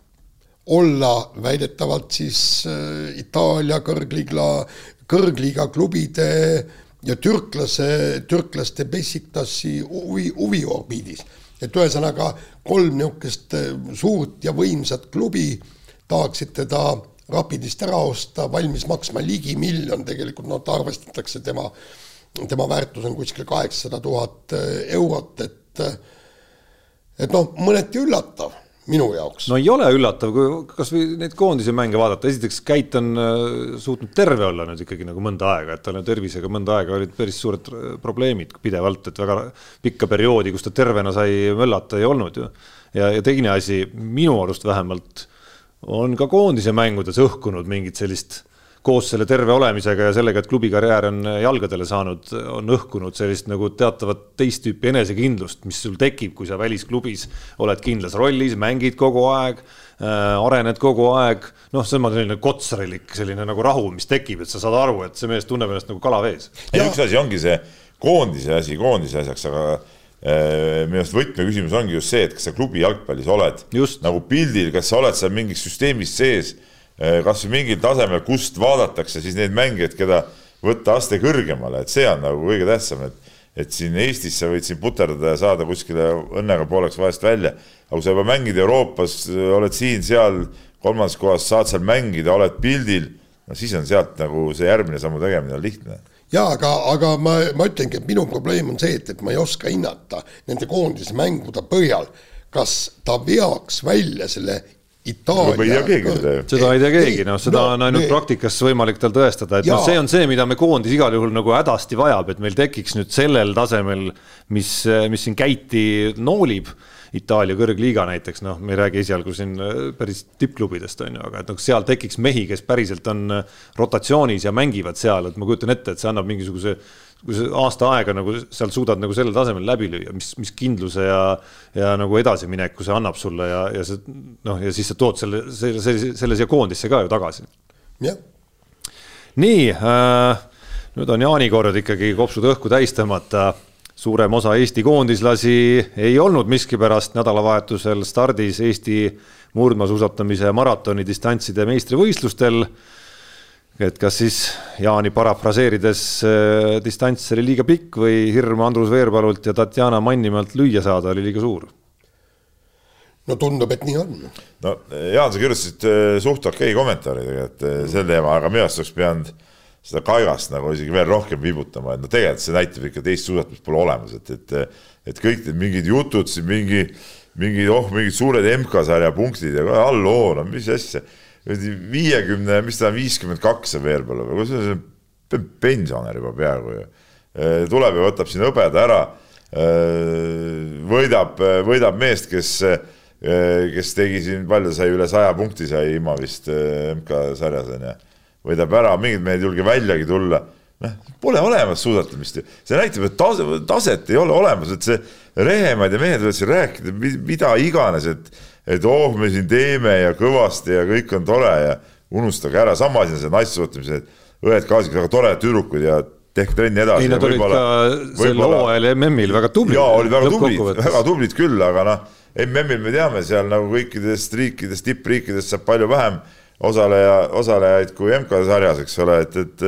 olla väidetavalt siis äh, Itaalia kõrgliiga, kõrgliiga klubide ja türklase, türklaste Bessiktasi huvi, huviorbiidis. et ühesõnaga kolm niisugust äh, suurt ja võimsat klubi tahaksid teda Rapidist ära osta, valmis maksma ligi miljon, tegelikult noh, arvestatakse tema, tema väärtus on kuskil kaheksasada tuhat eh, eurot, et et noh, mõneti üllatav minu jaoks. no ei ole üllatav, kui kasvõi neid koondise mänge vaadata, esiteks Käit on eh, suutnud terve olla nüüd ikkagi nagu mõnda aega, et tal on tervisega mõnda aega olid päris suured eh, probleemid pidevalt, et väga pikka perioodi, kus ta tervena sai möllata, ei olnud ju. ja, ja teine asi, minu arust vähemalt on ka koondise mängudes õhkunud mingit sellist koos selle terve olemisega ja sellega, et klubi karjäär on jalgadele saanud, on õhkunud sellist nagu teatavat teist tüüpi enesekindlust, mis sul tekib, kui sa välisklubis oled kindlas rollis, mängid kogu aeg äh,, arened kogu aeg. noh, see on selline kotsarilik selline nagu rahu, mis tekib, et sa saad aru, et see mees tunneb ennast nagu kala vees. üks asi ongi see koondise asi koondise asjaks, aga minu arust võtmeküsimus ongi just see, et kas sa klubi jalgpallis oled just. nagu pildil, kas sa oled seal mingis süsteemis sees, äh, kas või mingil tasemel, kust vaadatakse siis neid mängijaid, keda võtta aste kõrgemale, et see on nagu kõige tähtsam, et et siin Eestis sa võid siin puterdada ja saada kuskile õnnega pooleks vahest välja, aga kui sa juba mängid Euroopas, oled siin-seal kolmandas kohas, saad seal mängida, oled pildil, no siis on sealt nagu see järgmine sammu tegemine on lihtne jaa, aga, aga ma, ma ütlengi, et minu probleem on see, et, et ma ei oska hinnata nende koondise mängude põhjal, kas ta veaks välja selle Itaalia no,. ei tea keegi seda ju. seda ei tea keegi, noh, seda no, on ainult me... praktikas võimalik tal tõestada, et noh, see on see, mida me koondis igal juhul nagu hädasti vajab, et meil tekiks nüüd sellel tasemel, mis, mis siin käiti noolib Itaalia kõrgliiga näiteks, noh, me ei räägi esialgu siin äh, päris tippklubidest, on ju, aga et noh, seal tekiks mehi, kes päriselt on äh, rotatsioonis ja mängivad seal, et ma kujutan ette, et see annab mingisuguse kui sa aasta aega nagu seal suudad nagu sellel tasemel läbi lüüa, mis, mis kindluse ja, ja nagu edasimineku see annab sulle ja, ja see noh, ja siis sa tood selle, selle, selle, selle siia koondisse ka ju tagasi. jah. nii äh,, nüüd on Jaani kord ikkagi kopsud õhku täis tõmmata suurem osa Eesti koondislasi ei olnud miskipärast nädalavahetusel stardis Eesti murdmaasuusatamise maratoni distantside meistrivõistlustel. et kas siis Jaani parafraseerides äh, distants oli liiga pikk või hirm Andrus Veerpalult ja Tatjana Mannimaalt lüüa saada oli liiga suur? no tundub, et nii on. no Jaan, sa kirjutasid äh, suht okei kommentaari tegelikult äh, sel teemal, aga minu arust oleks pidanud seda kaigast nagu isegi veel rohkem vibutama, et no tegelikult see näitab ikka teist suusatamist pole olemas, et, et, et kõik need mingid jutud siin mingi, mingi, oh, mingid suured MK-sarja punktid ja halloo, no mis asja. viiekümne, mis ta on, viiskümmend kaks on veel peale või, see on pensionär juba peaaegu ju. tuleb ja võtab siin hõbeda ära, võidab, võidab meest, kes kes tegi siin, palju sai, üle saja punkti sai ilma vist MK-sarjas on ju võidab ära, mingid mehed ei julge väljagi tulla. noh, pole olemas suusatamist ju, see näitab, et tase, taset ei ole olemas, et see Rehemad ja mehed võivad siin rääkida mida iganes, et, et oh, me siin teeme ja kõvasti ja kõik on tore ja unustage ära, sama asi on see naissuusatamise, et õed-kaasid, väga toredad tüdrukud ja tehke trenni edasi. ei, nad olid ka sel hooajal MM-il väga tublid. jaa, olid väga tublid, väga tublid küll, aga noh, MM-il me teame, seal nagu kõikidest riikidest, tippriikidest saab palju vähem osaleja, osalejaid kui MK-sarjas, eks ole, et, et,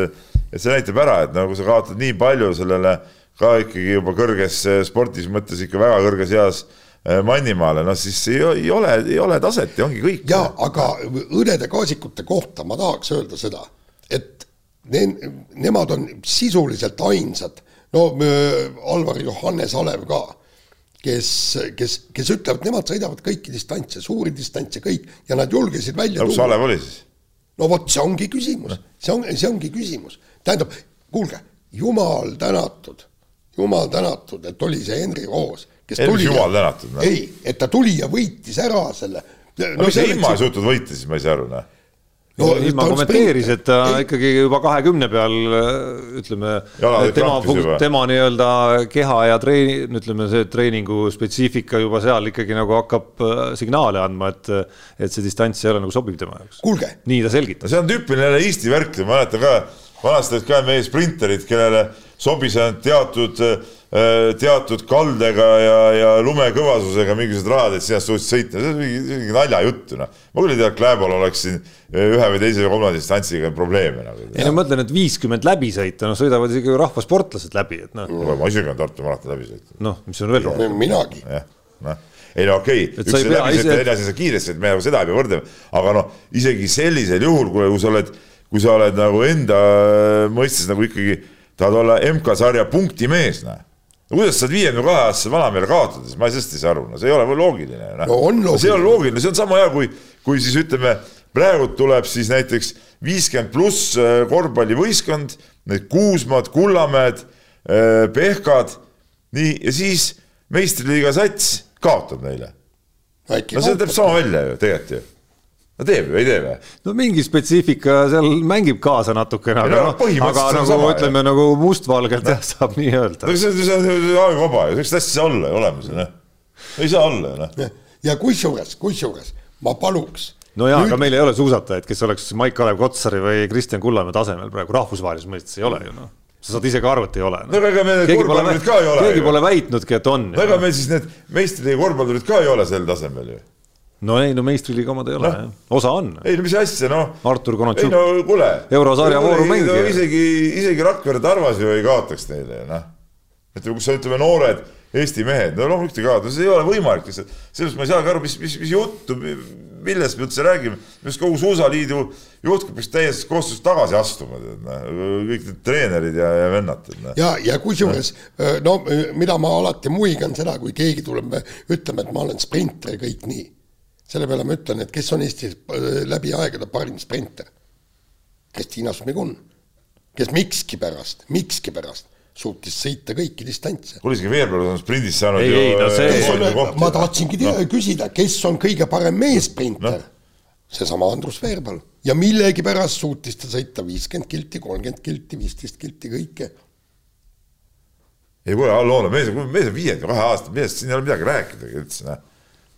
et see näitab ära, et nagu sa kaotad nii palju sellele ka ikkagi juba kõrges spordis mõttes ikka väga kõrges eas eh, Mannimaale, noh siis ei, ei ole, ei ole taset ja ongi kõik. ja aga õdede-kaasikute kohta ma tahaks öelda seda, et ne, nemad on sisuliselt ainsad, no Alvar Johannes Alev ka kes, kes, kes ütlevad, nemad sõidavad kõiki distantse, suuri distantse, kõik ja nad julgesid välja tuua. kus Alev oli siis? no vot, see ongi küsimus, see on, see ongi küsimus, tähendab, kuulge, jumal tänatud, jumal tänatud, et oli see Henri Roos, kes Henrik tuli jumal tänatud, noh. ei, et ta tuli ja võitis ära selle. no mis sa ilma ei suutnud võita, siis ma ei saa aru, noh no, ilma kommenteeris, et ta ei. ikkagi juba kahekümne peal ütleme, tema, tema nii-öelda keha ja treeni-, ütleme see treeningu spetsiifika juba seal ikkagi nagu hakkab äh, signaale andma, et et see distants ei ole nagu sobiv tema jaoks. nii ta selgitas. no see on tüüpiline Eesti värk, ma mäletan ka vanasti olid ka meie sprinterid, kellele sobis ainult teatud äh, teatud kaldega ja, ja lumekõvasusega mingisugused rajad, et sinna suutsid sõita, see on mingi, mingi naljajutt, noh. ma küll ei tea, et Kläbol oleks siin äh, ühe või teise või kolmanda distantsiga probleeme nagu. ei no ma mõtlen, et viiskümmend läbi sõita, noh, sõidavad isegi rahvasportlased läbi, et noh no,. ma isegi olen Tartu maratoni läbi sõitnud. noh, mis on veel rohkem. minagi. jah, noh ei no okei okay., üks läbi sõita, teine asi on sa kiiresti, et me nagu seda ei pea võrdlema, aga noh, isegi sellisel juhul, kui sa oled, kui sa oled nagu enda mõistes nagu ikkagi tahad olla MK-sarja punktimees, noh no kuidas sa saad viiekümne kahe aastase vanameele kaotada, siis ma sellest ei saa aru, no see ei ole loogiline. no on loogiline. see ei ole loogiline, see on sama hea, kui, kui siis ütleme, praegu tuleb siis näiteks viiskümmend pluss äh, korvpallivõistkond, need Kuusmad, Kullamäed, äh, Pehkad, nii, ja siis meistriliiga sats kaotab neile. no see teeb sama välja ju tegelikult ju no teeb ju, ei tee või? no mingi spetsiifika seal mängib kaasa natukene, aga noh, aga nagu sama, ütleme jah. nagu mustvalgelt jah, saab nii öelda. no see on, see on ajuvaba ju, sellist asja ei saa olla ju olemas ju noh, ei saa olla ju noh. ja kusjuures, kusjuures ma paluks. no jaa Nüüd..., aga meil ei ole suusatajaid, kes oleks Maik-Kalev Kotsari või Kristjan Kullamäe tasemel praegu rahvusvahelises mõistes ei ole ju noh sa saad ise ka arvata, ei ole no.. no ega meil korvpallurid ka ei ole. keegi pole väitnudki, et on. no ega meil siis need meistriliiga korvpallurid ka ei ole sel tasemel ju no ei, no meistriliiga omad ei ole no., osa on. ei no mis asja, noh. Artur Konatšuk. ei no kuule. eurosarja voorumängija no,. isegi, isegi Rakvere Tarvas ju ei kaotaks neile, noh. ütleme, kus on, ütleme, noored Eesti mehed, no loomulikult ei kaota, see ei ole võimalik lihtsalt. sellest ma ei saagi aru, mis, mis, mis juttu, millest me üldse räägime. arust kogu Suusaliidu juhtkond peaks täiesti koostöös tagasi astuma, tead noh, kõik need treenerid ja, ja vennad. No. ja, ja kusjuures no mida ma alati muigan seda, kui keegi tuleb, ütleme, et ma olen sprinter ja kõik nii selle peale ma ütlen, et kes on Eestis äh, läbi aegade parim sprinter? Kristiina Šmigun, kes mikskipärast, mikskipärast suutis sõita kõiki distantse. kuule, isegi Veerpalu on sprindis saanud ei, ju. No see... ma tahtsingi no. küsida, kes on kõige parem meesprinter no.? seesama Andrus Veerpalu ja millegipärast suutis ta sõita viiskümmend kilti, kolmkümmend kilti, viisteist kilti, kõike. ei kuule, Allo, mees, mees on viiekümne kahe aasta mees, siin ei ole midagi rääkidagi üldse, noh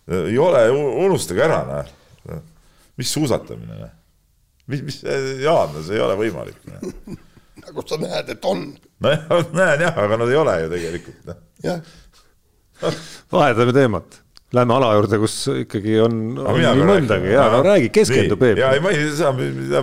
ei ole, unustage ära, noh. mis suusatamine, noh. mis, mis, Jaan, no see ei ole võimalik [LAUGHS] nagu sa näed, et on. nojah, [LAUGHS] näen jah, aga nad ei ole ju tegelikult, noh. jah. [LAUGHS] vahetame teemat Lähme ala juurde, kus ikkagi on, on nii mõndagi ja no räägi, keskendu Peep. ja ei, ma ei saa, mind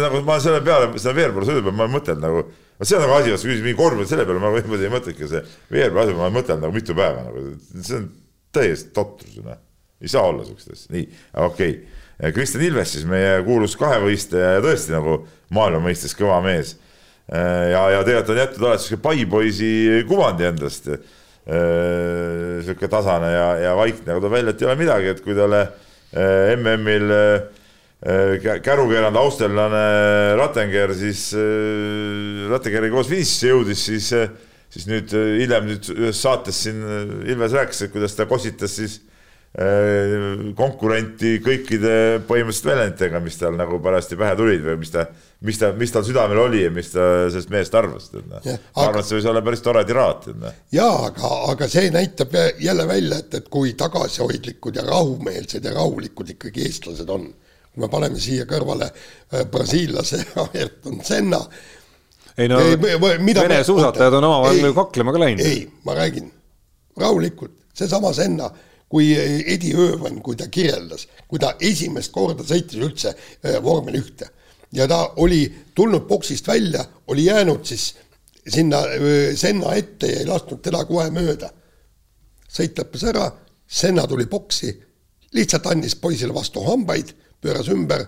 nagu, ma selle peale, seda veerpalu sõidu peale, ma mõtlen nagu, see on nagu asi, sa küsid mingi korvpalli selle peale, ma niimoodi ei mõtlegi, see veerpalu asi, ma mõtlen nagu mitu päeva nagu, see on täiesti totrus ju noh, ei saa olla siukest asja, nii, okei okay.. Kristjan Ilves siis meie kuulus kahevõistleja ja tõesti nagu maailma mõistes kõva mees. ja, ja tegelikult on jätnud alati sihuke paipoisi kuvandi endast. sihuke tasane ja, ja vaikne, aga tuleb välja, et ei ole midagi, et kui talle MM-il kärukeeranud austerlane Rattenger siis, Rattegeriga koos finišisse jõudis, siis siis nüüd äh, hiljem nüüd ühes saates siin äh, Ilves rääkis, et kuidas ta kossitas siis äh, konkurenti kõikide põhimõtteliselt väljenditega, mis tal nagu parajasti pähe tulid või mis ta, mis ta, mis tal südamel oli ja mis ta sellest mehest arvas, noh. ma arvan, et see võis olla päris tore tiraat, noh. jaa, aga, aga see näitab jälle välja, et, et kui tagasihoidlikud ja rahumeelsed ja rahulikud ikkagi eestlased on. kui me paneme siia kõrvale brasiillase [LAUGHS] Ayrton Senna ei no ei, mida Vene suusatajad on omavahel kaklema ka läinud. ei, ma räägin rahulikult, seesama Senna, kui Edi Öövan, kui ta kirjeldas, kui ta esimest korda sõitis üldse äh, vormel ühte ja ta oli tulnud boksist välja, oli jäänud siis sinna äh, Senna ette ja ei lasknud teda kohe mööda. sõit lõppes ära, Senna tuli boksi, lihtsalt andis poisile vastu hambaid, pööras ümber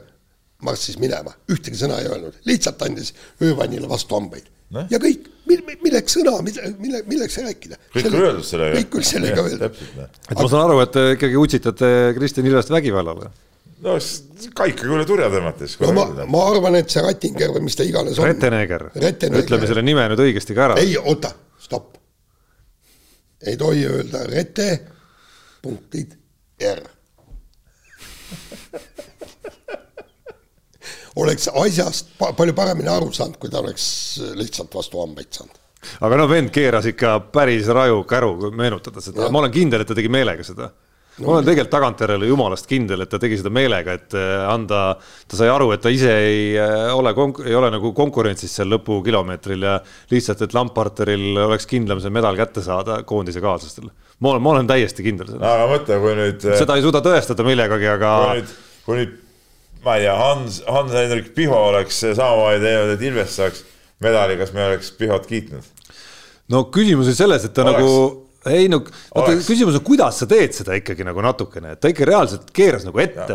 marssis minema, ühtegi sõna ei öelnud, lihtsalt andis öövannile vastu hambaid no.. ja kõik, milleks sõna, mille, milleks rääkida. kõik on öeldud sellega. kõik on sellega öeldud. et ma saan aru, et te ikkagi utsitate Kristjan Ilvest vägivallale no kaikaga üle turja tõmmates. no ma, ma arvan, et see Rattinger või mis ta iganes on. Retteneger, ütleme selle nime nüüd õigesti ka ära. ei, oota, stopp. ei tohi öelda Rete, punktid R oleks asjast palju paremini aru saanud, kui ta oleks lihtsalt vastu hambaid saanud. aga no vend keeras ikka päris raju käru, kui meenutada seda, ma olen kindel, et ta tegi meelega seda no, ma olen tegelikult tagantjärele jumalast kindel, et ta tegi seda meelega, et äh, anda, ta sai aru, et ta ise ei äh, ole, ei ole nagu konkurentsis seal lõpukilomeetril ja lihtsalt, et Lamparteril oleks kindlam see medal kätte saada koondise kaaslastel. ma olen, ma olen täiesti kindel selles. aga mõtle, kui nüüd. Äh, seda ei suuda tõestada millegagi, aga. kui nüüd, ma ei tea, Hans, Hans-Hendrik Piho oleks samamoodi teinud, et Ilves saaks medali, kas me oleks Pihot kiitnud? no küsimus oli selles, et ta oleks. nagu ei no vaata küsimus on, kuidas sa teed seda ikkagi nagu natukene, et ta ikka reaalselt keeras nagu ette.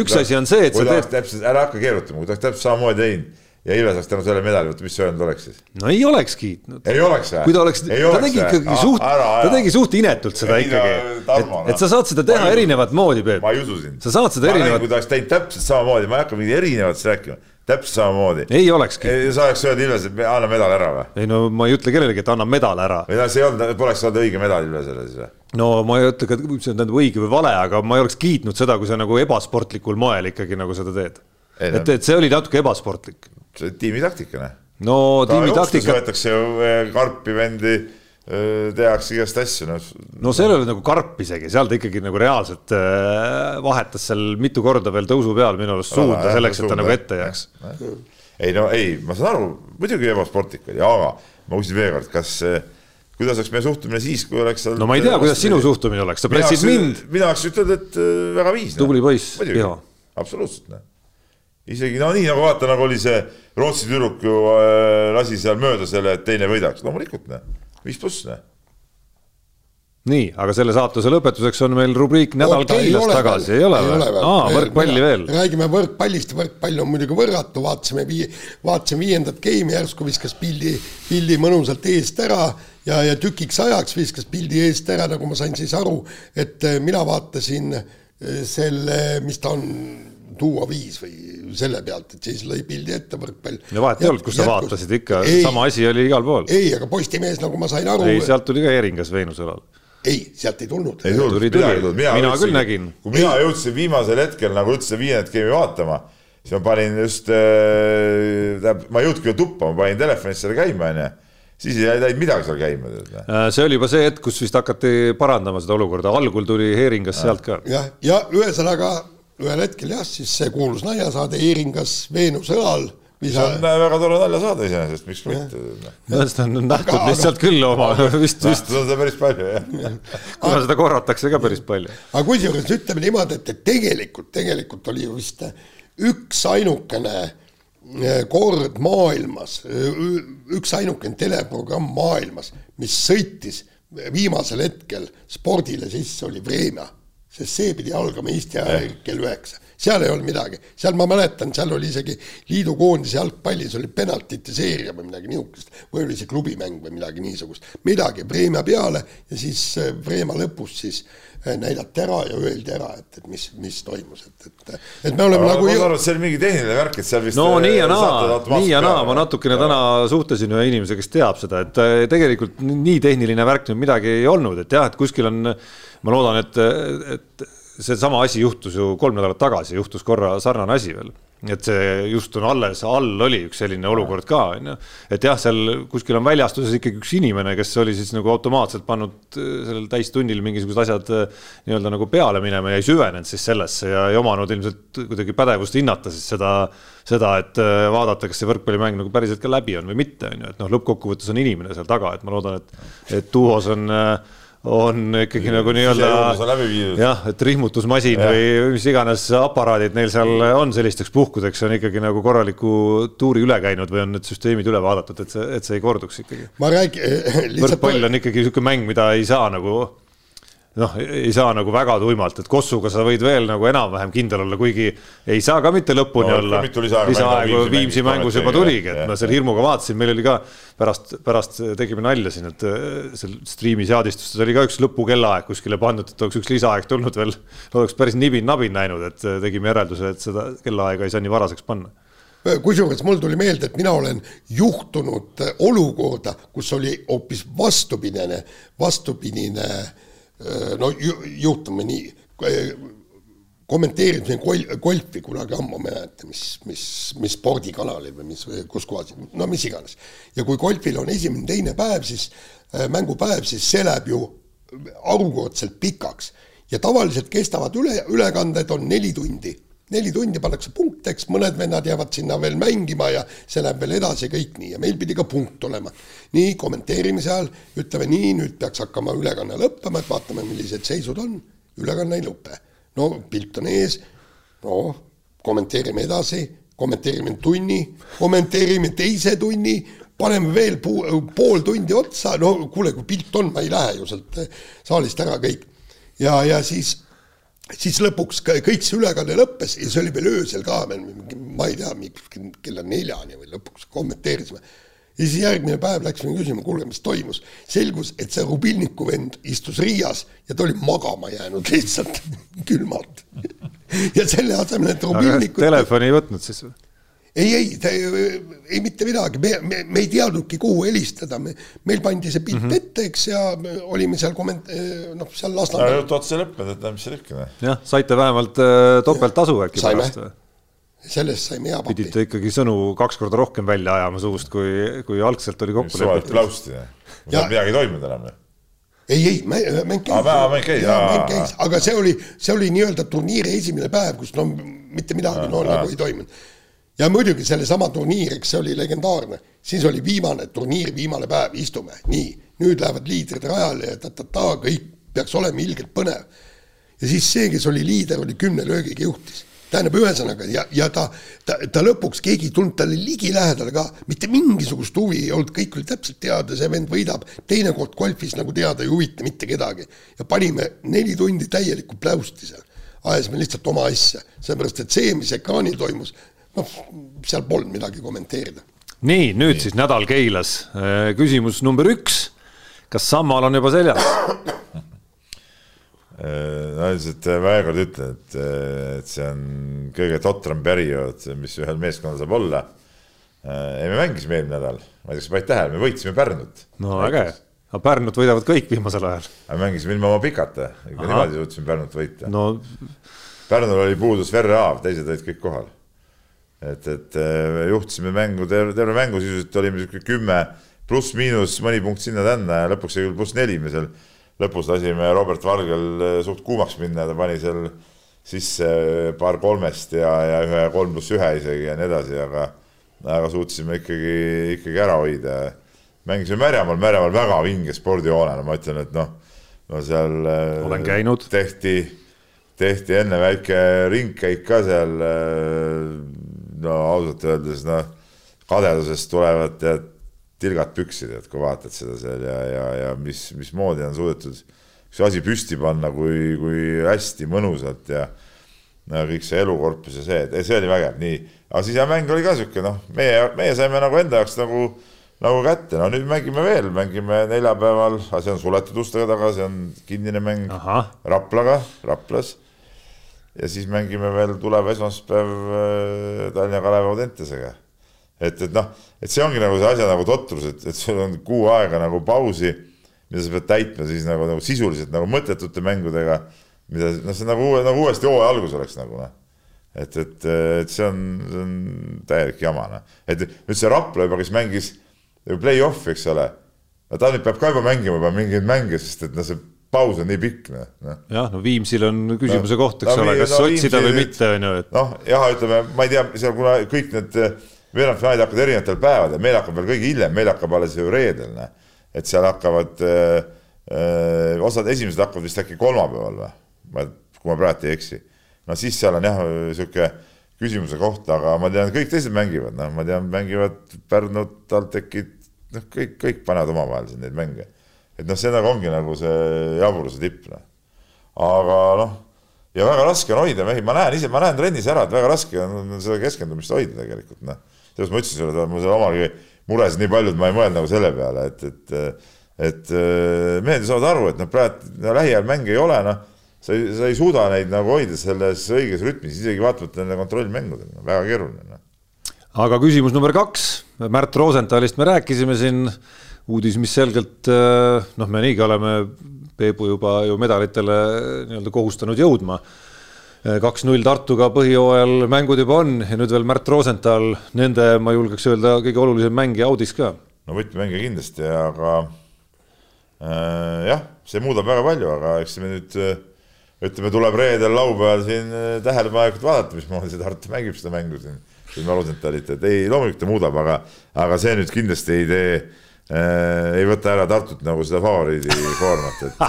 üks asi on see, et sa teed. täpselt, ära hakka keerutama, kui ta oleks täpselt samamoodi teinud ja Ilves oleks tänu selle medali võtnud, mis sa öelnud oleks siis? no ei oleks kiitnud. ei oleks või? kui ta oleks, ta tegi ikkagi suht, ta tegi suht inetult seda ei, ikkagi. et, et sa saad seda teha erinevat moodi, Peep. ma ei usu sind. sa saad seda erinevat. kui ta oleks teinud täpselt samamoodi, ma ei hakka mingit erinevatest rääkima täpselt samamoodi. ei olekski. sa oleks öelnud Ilves, et anna medal ära või? ei no ma ei ütle kellelegi, et anna medal ära. või noh, see ei olnud, poleks olnud õige medal Ilvesele siis või? no ma ei ütle see on õige või vale, aga ma ei oleks kiitnud seda, kui sa nagu ebasportlikul moel ikkagi nagu seda teed. et, et see oli natuke ebasportlik. See on tiimitaktika, noh. no tiimitaktika. võetakse ju eh, karpi vendi tehakse igast asju, noh. no seal ei ole nagu karp isegi, seal ta ikkagi nagu reaalselt vahetas seal mitu korda veel tõusu peal minu arust suunda selleks, et ta nagu ette jääks. ei no ei, ma saan aru, muidugi ebasportlik oli, aga ma küsin veel kord, kas kuidas oleks meie suhtumine siis, kui oleks no ma ei tea, kuidas sinu suhtumine oleks, sa pressid mind. mina oleks ütelnud, et väga viis. tubli poiss, Riho. absoluutselt, noh. Isegi no nii nagu vaata, nagu oli see Rootsi tüdruk ju lasi seal mööda selle, et teine võidaks, loomulikult, noh viis pluss, noh nii, aga selle saatuse lõpetuseks on meil rubriik Nädal Kailas tagasi, ei ole või? aa, võrkpalli veel. räägime võrkpallist, võrkpall on muidugi võrratu, vaatasime vii-, vaatasime viiendat geimi, järsku viskas pildi, pildi mõnusalt eest ära ja, ja tükiks ajaks viskas pildi eest ära, nagu ma sain siis aru, et eh, mina vaatasin eh, selle, mis ta on, Duo viis või selle pealt, et siis lõi pildi ette võrkpall. no vahet ei olnud, kus sa vaatasid ikka, sama asi oli igal pool. ei, aga Postimees, nagu ma sain aru. ei, sealt tuli ka Eringas Veenuse õlal. ei, sealt ei tulnud. ei tulnud, tuli, tuli. mina, mina küll nägin. kui mina jõudsin viimasel hetkel nagu üldse viiendat geimi vaatama, siis ma panin just äh,, tähendab, ma ei jõudnudki tuppa, ma panin telefonist selle käima, onju siis ei läinud midagi seal käima. Äh, see oli juba see hetk, kus vist hakati parandama seda olukorda, algul tuli Heeringas sealt ka. jah, ja ühesõnaga ühel hetkel jah, siis see kuulus naljasaade Eeringas Veenuse õlal see on väga tore naljasaade iseenesest, miks mitte. seda on nähtud lihtsalt küll oma [LAUGHS] vist, vist. seda on seda päris palju jah. kuna seda korratakse ka päris palju. aga kusjuures ütleme niimoodi, et, et tegelikult, tegelikult oli ju vist üksainukene eh, kord maailmas, üksainukene teleprogramm maailmas, mis sõitis viimasel hetkel spordile sisse, oli Vremja sest see pidi algama Eesti ajal kell üheksa. seal ei olnud midagi, seal ma mäletan, seal oli isegi liidukoondise jalgpallis oli penaltite seeria või midagi niisugust või oli see klubimäng või midagi niisugust, midagi Vremja peale ja siis äh, Vremja lõpus siis äh, näidati ära ja öeldi ära, et, et mis, mis toimus, et, et, et me oleme aga nagu. ma saan aru, et see oli mingi tehniline värk, et seal vist. no nii ja äh, naa, nii ja naa, ma natukene ja. täna suhtlesin ühe inimesega, kes teab seda, et tegelikult nii tehniline värk nüüd midagi ei olnud, et jah, et kuskil on ma loodan, et, et seesama asi juhtus ju kolm nädalat tagasi, juhtus korra sarnane asi veel. et see just on alles, all oli üks selline olukord ka, on ju. et jah, seal kuskil on väljastuses ikkagi üks inimene, kes oli siis nagu automaatselt pannud äh, sellel täistunnil mingisugused asjad äh, nii-öelda nagu peale minema ja ei süvenenud siis sellesse ja ei omanud ilmselt kuidagi pädevust hinnata siis seda, seda, et äh, vaadata, kas see võrkpallimäng nagu päriselt ka läbi on või mitte, on ju, et noh, lõppkokkuvõttes on inimene seal taga, et ma loodan, et, et duos on äh, on ikkagi nagu nii-öelda jah, et rihmutusmasin ja. või mis iganes aparaadid neil seal on sellisteks puhkudeks, on ikkagi nagu korraliku tuuri üle käinud või on need süsteemid üle vaadatud, et see, et see ei korduks ikkagi. ma räägin [LAUGHS] lihtsalt. võrkpall on ikkagi niisugune mäng, mida ei saa nagu noh, ei saa nagu väga tuimalt, et Kossuga sa võid veel nagu enam-vähem kindel olla, kuigi ei saa ka mitte lõpuni no, olla. lisaaegu Viimsi mängus juba tuligi, et ma selle hirmuga vaatasin, meil oli ka pärast, pärast tegime nalja siin, et äh, seal striimi seadistustes oli ka üks lõpukellaaeg kuskile pandud, et oleks üks lisaaeg tulnud veel, oleks päris nibin-nabin näinud, et äh, tegime järelduse, et seda kellaaega ei saa nii varaseks panna kusjuures mul tuli meelde, et mina olen juhtunud olukorda, kus oli hoopis vastupidine, vastupidine äh, Äh, no juhtume nii, kommenteerisin gol-, golfi kunagi ammu, ma ei mäleta, mis, mis, mis spordikanalil või mis, kus kohas, no mis iganes. ja kui golfil on esimene, teine päev, siis äh, mängupäev, siis see läheb ju harukordselt pikaks ja tavaliselt kestavad üle, ülekanded on neli tundi neli tundi pannakse punkt, eks mõned vennad jäävad sinna veel mängima ja see läheb veel edasi kõik nii. Ja meil pidi ka punkt olema. nii kommenteerimise ajal ütleme nii, nüüd peaks hakkama ülekanne lõppema, et vaatame, millised seisud on, ülekanne ei lõpe. no pilt on ees, no kommenteerime edasi, kommenteerime tunni, kommenteerime teise tunni, paneme veel pool tundi otsa, no kuule, kui pilt on, ma ei lähe ju sealt saalist ära kõik. ja, ja siis siis lõpuks kõik see ülekanne lõppes ja see oli veel öösel ka ma ei tea, kella neljani või lõpuks kommenteerisime. ja siis järgmine päev läksime küsima, kuule, mis toimus. selgus, et see Rubilniku vend istus Riias ja ta oli magama jäänud lihtsalt külmalt. [LAUGHS] ja selle asemel, et Rubilnikut. Telefoni ei võtnud siis või? Ei, ei, ei, mitte midagi, me, me, me ei teadnudki, kuhu helistada, me, meil pandi see pilt mm -hmm. ette, eks, ja olime seal komment-, noh, seal Lasnamäel jutt otsa lõppenud, et mis seal ikka. jah, saite vähemalt äh, topelttasu äkki pärast või? sellest saime hea papi. pidite ikkagi sõnu kaks korda rohkem välja ajama suust, kui, kui algselt oli kokku lepitud. klausti, midagi ei toimunud enam ju ei, ei, mäng käis. mäng käis, jaa. aga see oli, see oli nii-öelda turniiri esimene päev, kus no mitte midagi no nagu ei toimunud ja muidugi sellesama turniir, eks see oli legendaarne, siis oli viimane turniir, viimane päev, istume, nii, nüüd lähevad liidrid rajale ja ta-ta-ta, kõik peaks olema ilgelt põnev. ja siis see, kes oli liider, oli kümne löögiga juhtis. tähendab, ühesõnaga ja, ja ta, ta, ta lõpuks keegi ei tulnud talle ligilähedale ka, mitte mingisugust huvi ei olnud, kõik oli täpselt teada, see vend võidab, teinekord golfis nagu teada ei huvita mitte kedagi. ja panime neli tundi täielikku pläusti seal ajasime lihtsalt oma asja, sellepärast et see, mis ekraanil toimus, noh, seal polnud midagi kommenteerida. nii, nüüd nii. siis nädal Keilas. Äh, küsimus number üks. kas Sammal on juba seljas? Äh, no üldiselt veel kord ütlen, et, et see on kõige totram periood, mis ühel meeskonnal saab olla. ei, me mängisime eelmine nädal, ma ei tea, kas sa panid tähele, me võitsime Pärnut. no äge, aga Pärnut võidavad kõik viimasel ajal. me mängisime ilma oma pikata, ikka niimoodi suutsime Pärnut võita no.. Pärnul oli puudus Verre Aav, teised olid kõik kohal et, et äh, juhtisime mängu terve, terve mängu sisuliselt olime sihuke kümme pluss-miinus mõni punkt sinna-tänna ja lõpuks sai küll pluss neli, me seal lõpus lasime Robert Valgel äh, suht kuumaks minna, ta pani seal sisse äh, paar kolmest ja, ja ühe kolm pluss ühe isegi ja nii edasi, aga, aga suutsime ikkagi, ikkagi ära hoida. mängisime Märjamaal, Märjamaal väga vinge spordihoonena, ma ütlen, et noh, no seal. olen käinud. tehti, tehti enne väike ringkäik ka seal no ausalt öeldes noh, kadedusest tulevad tead tilgad püksid, et kui vaatad seda seal ja, ja, ja mis, mismoodi on suudetud üks asi püsti panna, kui, kui hästi mõnusalt ja no kõik see elukorpus ja see, et see oli vägev, nii. aga siis ja mäng oli ka sihuke noh, meie, meie saime nagu enda jaoks nagu, nagu kätte, no nüüd mängime veel, mängime neljapäeval, see on suletud ustega taga, see on kinnine mäng Aha. Raplaga, Raplas ja siis mängime veel tulev esmaspäev äh, Tallinna Kalevi Audentesega. et, et noh, et see ongi nagu see asja nagu totrus, et, et sul on kuu aega nagu pausi, mida sa pead täitma siis nagu, nagu sisuliselt nagu mõttetute mängudega, mida noh, see nagu nagu uuesti hooaja algus oleks nagu noh. et, et, et see on, see on täielik jama noh, et nüüd see Rapla juba, kes mängis play-off'i, eks ole, ta nüüd peab ka juba mängima juba mingeid mänge, sest et noh, see paus on nii pikk, noh, noh. jah, no Viimsil on küsimuse no, koht, eks no, ole, kas no, otsida Viimsi, või mitte, on ju, et. noh, jah, ütleme, ma ei tea, seal kuna kõik need eh, veerandfinaalid hakkavad erinevatel päevadel, meil hakkab veel kõige hiljem, meil hakkab alles ju reedel, noh. et seal hakkavad äh,, äh, osad esimesed hakkavad vist äkki kolmapäeval või, ma, kui ma praegu ei eksi. no siis seal on jah, sihuke küsimuse koht, aga ma tean, kõik teised mängivad, noh, ma tean, mängivad Pärnut, TalTechit, noh, kõik, kõik panevad omavahel siin neid mänge et noh, see nagu ongi nagu see jaburuse tipp, noh. aga noh, ja väga raske on hoida mehi, ma näen ise, ma näen trennis ära, et väga raske on seda keskendumist hoida tegelikult, noh. selles ma ütlesin sulle, mul seal omalgi muresid nii palju, et ma ei mõelnud nagu selle peale, et, et, et mehed ju saavad aru, et noh, praegu no, lähiajal mänge ei ole, noh sa ei, sa ei suuda neid nagu hoida selles õiges rütmis, isegi vaatamata nende kontrollmängudele, väga keeruline. Noh. aga küsimus number kaks, Märt Rosenthalist me rääkisime siin, uudis, mis selgelt noh, me niigi oleme Peebu juba ju medalitele nii-öelda kohustanud jõudma. kaks-null Tartuga põhijooajal mängud juba on ja nüüd veel Märt Rosenthal, nende, ma julgeks öelda, kõige olulisem mängija Audis ka. no võtmemängija kindlasti, aga äh, jah, see muudab väga palju, aga eks me nüüd ütleme, tuleb reedel, laupäeval siin äh, tähelepanelikult vaadata, mismoodi see Tartu mängib seda mängu siin, siin Rosenthalit, et ei, loomulikult ta muudab, aga, aga see nüüd kindlasti ei tee ei võta ära Tartut nagu seda favoriidi [LAUGHS] koormat, et,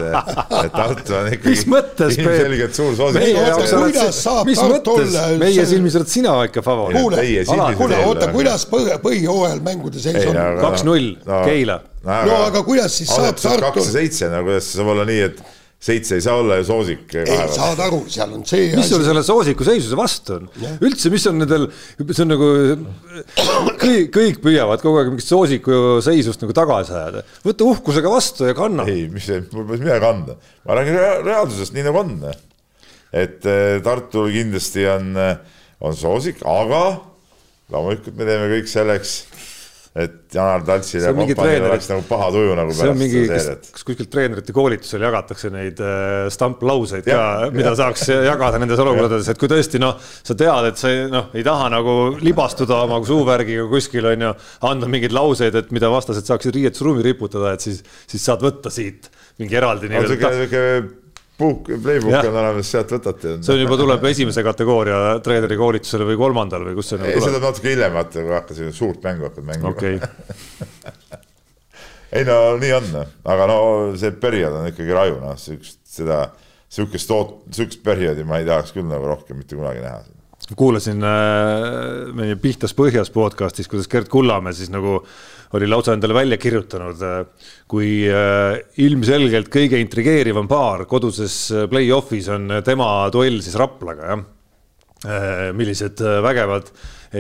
et Tartu on ikkagi mis mõttes, ilmselgelt suur soosik. mis mõttes, meie silmis oled sina ikka favoriit. kuule, kuule, oota, kuidas põhi, põhijooajal mängude seis on? kaks-null, Keila. no aga kuidas siis saab Tartu. kaks ja seitse, no kuidas saab olla nii, et seitse ei saa olla ju soosik. ei, saad aru, seal on see mis sul selle soosiku seisuse vastu on? üldse, mis on nendel, see on nagu kõik, kõik püüavad kogu aeg mingit soosiku seisust nagu tagasi ajada. võta uhkusega vastu ja kanna. ei, mis, mis midagi kanda, ma räägin reaalsusest, nii nagu on. et eh, Tartul kindlasti on, eh, on soosik, aga loomulikult me teeme kõik selleks et Janar Taltsil ja kompaniil oleks nagu paha tuju nagu on mingi, kas, kas kuskil treenerite koolitusel jagatakse neid äh, stamplauseid ka, mida ja. saaks jagada nendes olukordades, et kui tõesti noh, sa tead, et sa noh, ei taha nagu libastuda oma suuvärgiga kuskil on ju, anda mingeid lauseid, et mida vastased saaksid riietusruumi riputada, et siis, siis saad võtta siit mingi eraldi nii-öelda puhk, playbook on olemas, sealt võtate. see on juba, tuleb esimese kategooria treeneri koolitusele või kolmandal või kus see nagu tuleb? see tuleb natuke hiljem, vaata, kui hakkasid suurt mängu hakkad mängima okay. [LAUGHS] ei no nii on, aga no see periood on ikkagi raju, noh, siukest, seda, sihukest oot-, sihukest perioodi ma ei tahaks küll nagu rohkem mitte kunagi näha kuulasin äh, meie Pihtas põhjas podcast'is, kuidas Gerd Kullamäe siis nagu oli lausa endale välja kirjutanud, äh, kui äh, ilmselgelt kõige intrigeerivam paar koduses äh, play-off'is on tema duell siis Raplaga, jah. millised vägevad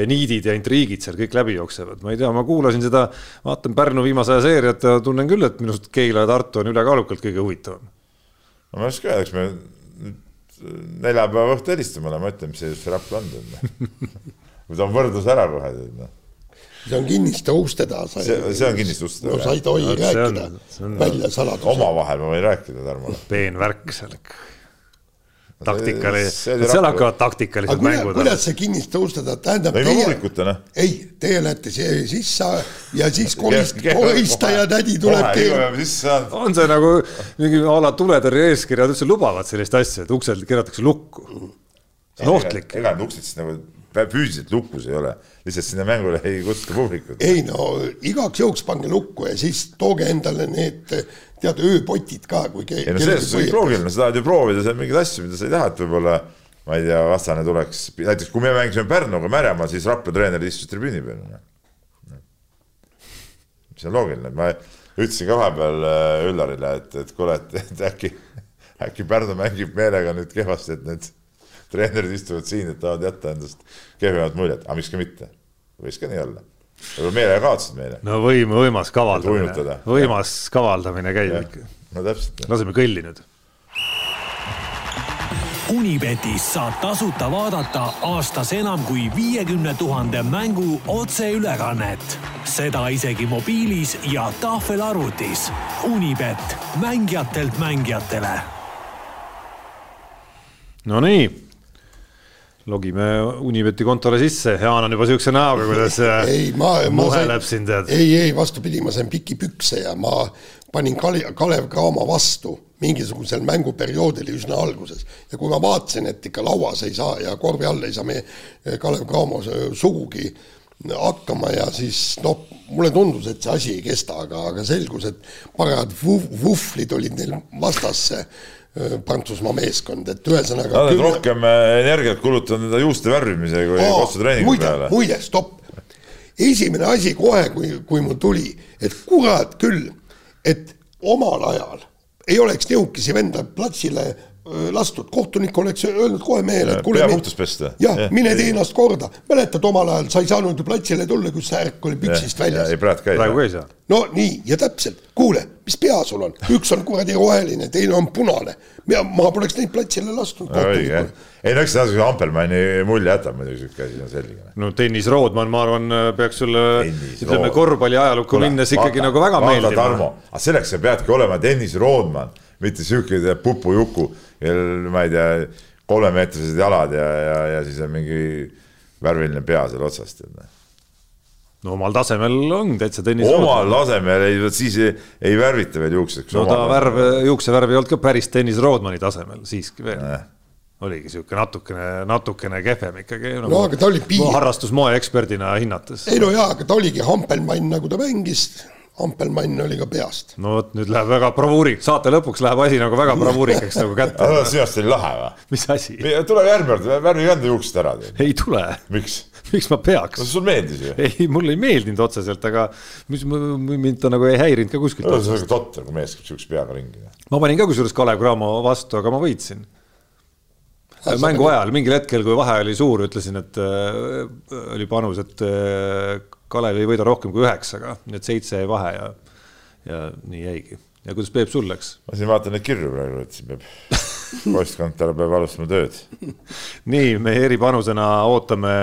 niidid ja intriigid seal kõik läbi jooksevad, ma ei tea, ma kuulasin seda, vaatan Pärnu viimase aja seeriat ja tunnen küll, et minu arust Keila ja Tartu on ülekaalukalt kõige huvitavam. no ma ei oska öelda, eks me neljapäeva õhtu helistame, ma ütlen, mis see Rapla on. ma [LAUGHS] toon võrdluse ära kohe, tead noh see on kinniste uste taha. see, see on kinniste uste taha. no sa ei tohi no, rääkida on, välja saladuse. omavahel ma võin rääkida, Tarmo. peen värk seal ikka. taktikali, seal hakkavad taktikalised mängud. kuidas see kinniste uste taha, tähendab teie, noh. ei, teie lähete sisse ja siis kolist, koristaja tädi tuleb teile. on see nagu mingi a la tuletõrje eeskirjad üldse lubavad sellist asja, et uksed keeratakse lukku? see on ohtlik. ega need uksed siis nagu füüsiliselt lukus ei ole, lihtsalt sinna mängule ei kutsuta publikut. ei no igaks juhuks pange lukku ja siis tooge endale need tead ööpotid ka, kui ei no selles suhtes loogiline, sa tahad ju proovida seal mingeid asju, mida sa ei taha, et võib-olla ma ei tea, vastane tuleks, näiteks kui me mängisime Pärnuga Märjamaal, siis Rapla treener istus tribüüni peal. Noh. mis on loogiline, ma ütlesin ka vahepeal äh, Üllarile, et, et kuule, et äkki, äkki Pärnu mängib meelega nüüd kehvasti, et need treenerid istuvad siin, et tahavad jätta endast kehvemat muljet, aga miks ka mitte, võis ka nii olla. võib-olla meelega kaotasid meile. no võim, võimas kavaldamine, võimas kavaldamine käib ikka. no täpselt. laseme kõlli nüüd. Unibetis saab tasuta vaadata aastas enam kui viiekümne tuhande mängu otseülekannet. seda isegi mobiilis ja tahvelarvutis. Unibet, mängijatelt mängijatele. Nonii logime Unibeti kontole sisse, Jaan on juba siukse näoga, kuidas [LAUGHS] äh, ei, ma, ma sain, ei, ei vastupidi, ma sain piki pükse ja ma panin Kalev, Kalev Cramo vastu mingisugusel mänguperioodil üsna alguses. ja kui ma vaatasin, et ikka lauas ei saa ja korvi all ei saa meie Kalev Cramo sugugi hakkama ja siis noh, mulle tundus, et see asi ei kesta, aga, aga selgus, et parajad vuhvlid olid neil vastasse. Äh, Prantsusmaa meeskond, et ühesõnaga. Nad on küll... rohkem äh, energiat kulutanud enda juuste värvimise kui kotsutreeningu peale. muide, stopp. esimene asi kohe, kui, kui mul tuli, et kurat küll, et omal ajal ei oleks nihukesi venda platsile lastud, kohtunik oleks öelnud kohe mehele, et kuule. pea puhtaks pesta. jah ja,, mine tee ennast korda, mäletad omal ajal, sa ei saanud ju platsile tulla, kui särk oli püksist väljas. ei, praegu käis. praegu käis jah. no nii ja täpselt, kuule, mis pea sul on, üks on kuradi roheline, teine on punane. ma poleks neid platsile lasknud. ei no eks see natuke Ampelmanni mulje jätab muidugi sihuke asi on selge. no Tõnis Roodman, ma arvan, peaks sulle ütleme korvpalli ajalukku minnes ikkagi vaata, nagu väga meeldima. Tarmo, aga selleks sa peadki olema Tõnis Roodman, mitte sihuke pupujuku, ma ei tea, kolmemeetrised jalad ja, ja, ja siis on mingi värviline pea seal otsas, tead noh no omal tasemel on täitsa tennis. omal tasemel ei, vot siis ei, ei värvita veel juukseks. no ta värv, juuksevärv ei olnud ka päris tennis Rodmani tasemel siiski veel äh. oligi sihuke natukene, natukene kehvem ikkagi nagu,. no aga ta oli piir. harrastusmoe eksperdina hinnates. ei no jaa, aga ta oligi Hampelmann, nagu ta mängis. Hampelmann oli ka peast. no vot, nüüd läheb väga bravuuriks, saate lõpuks läheb asi nagu väga bravuurikaks nagu kätte. arust oli lahe või? mis asi? tule järgmine kord, värvige enda juuksed ära. ei tule. miks? miks ma peaks? no sul meeldis ju. ei, mulle ei meeldinud otseselt, aga mis mind ta nagu ei häirinud ka kuskilt. see on totter, kui mees käib siukse peaga ringi. ma panin ka kusjuures Kalev Cramo vastu, aga ma võitsin. mängu ajal mingil hetkel, kui vahe oli suur, ütlesin, et äh, oli panus, et äh, Kalev ei võida rohkem kui üheksaga, nii et seitse jäi vahe ja, ja nii jäigi. ja kuidas Peep sul läks? ma siin vaatan neid kirju praegu, et siin peab [LAUGHS] postkontor peab alustama tööd. nii, me eripanusena ootame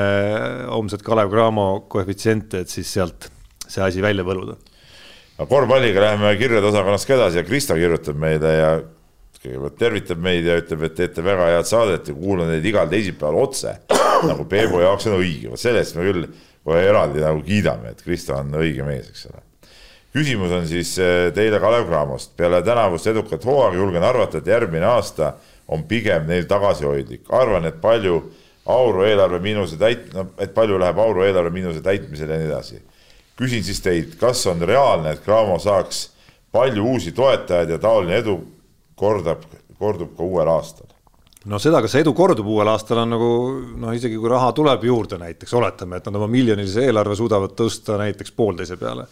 homset Kalev Cramo koefitsiente, et siis sealt see asi välja võluda. no korvpalliga läheme kirjade osakonnast ka edasi ja Krista kirjutab meile ja kõigepealt tervitab meid ja ütleb, et teete väga head saadet ja kuulan teid igal teisipäeval otse, nagu Peebu jaoks on õige, vot selle eest me küll kohe eraldi nagu kiidame, et Kristo on õige mees, eks ole küsimus on siis eh, teile Kalev Cramost. peale tänavust edukat hooaega julgen arvata, et järgmine aasta on pigem neil tagasihoidlik. arvan, et palju auru eelarve miinuse täit-, no et palju läheb auru eelarve miinuse täitmisele ja nii edasi. küsin siis teilt, kas on reaalne, et Cramo saaks palju uusi toetajaid ja taoline edu kordab, kordub ka uuel aastal? No seda, kas edu kordub uuel aastal, on nagu noh, isegi kui raha tuleb juurde näiteks, oletame, et nad oma miljonilise eelarve suudavad tõsta näiteks poolteise peale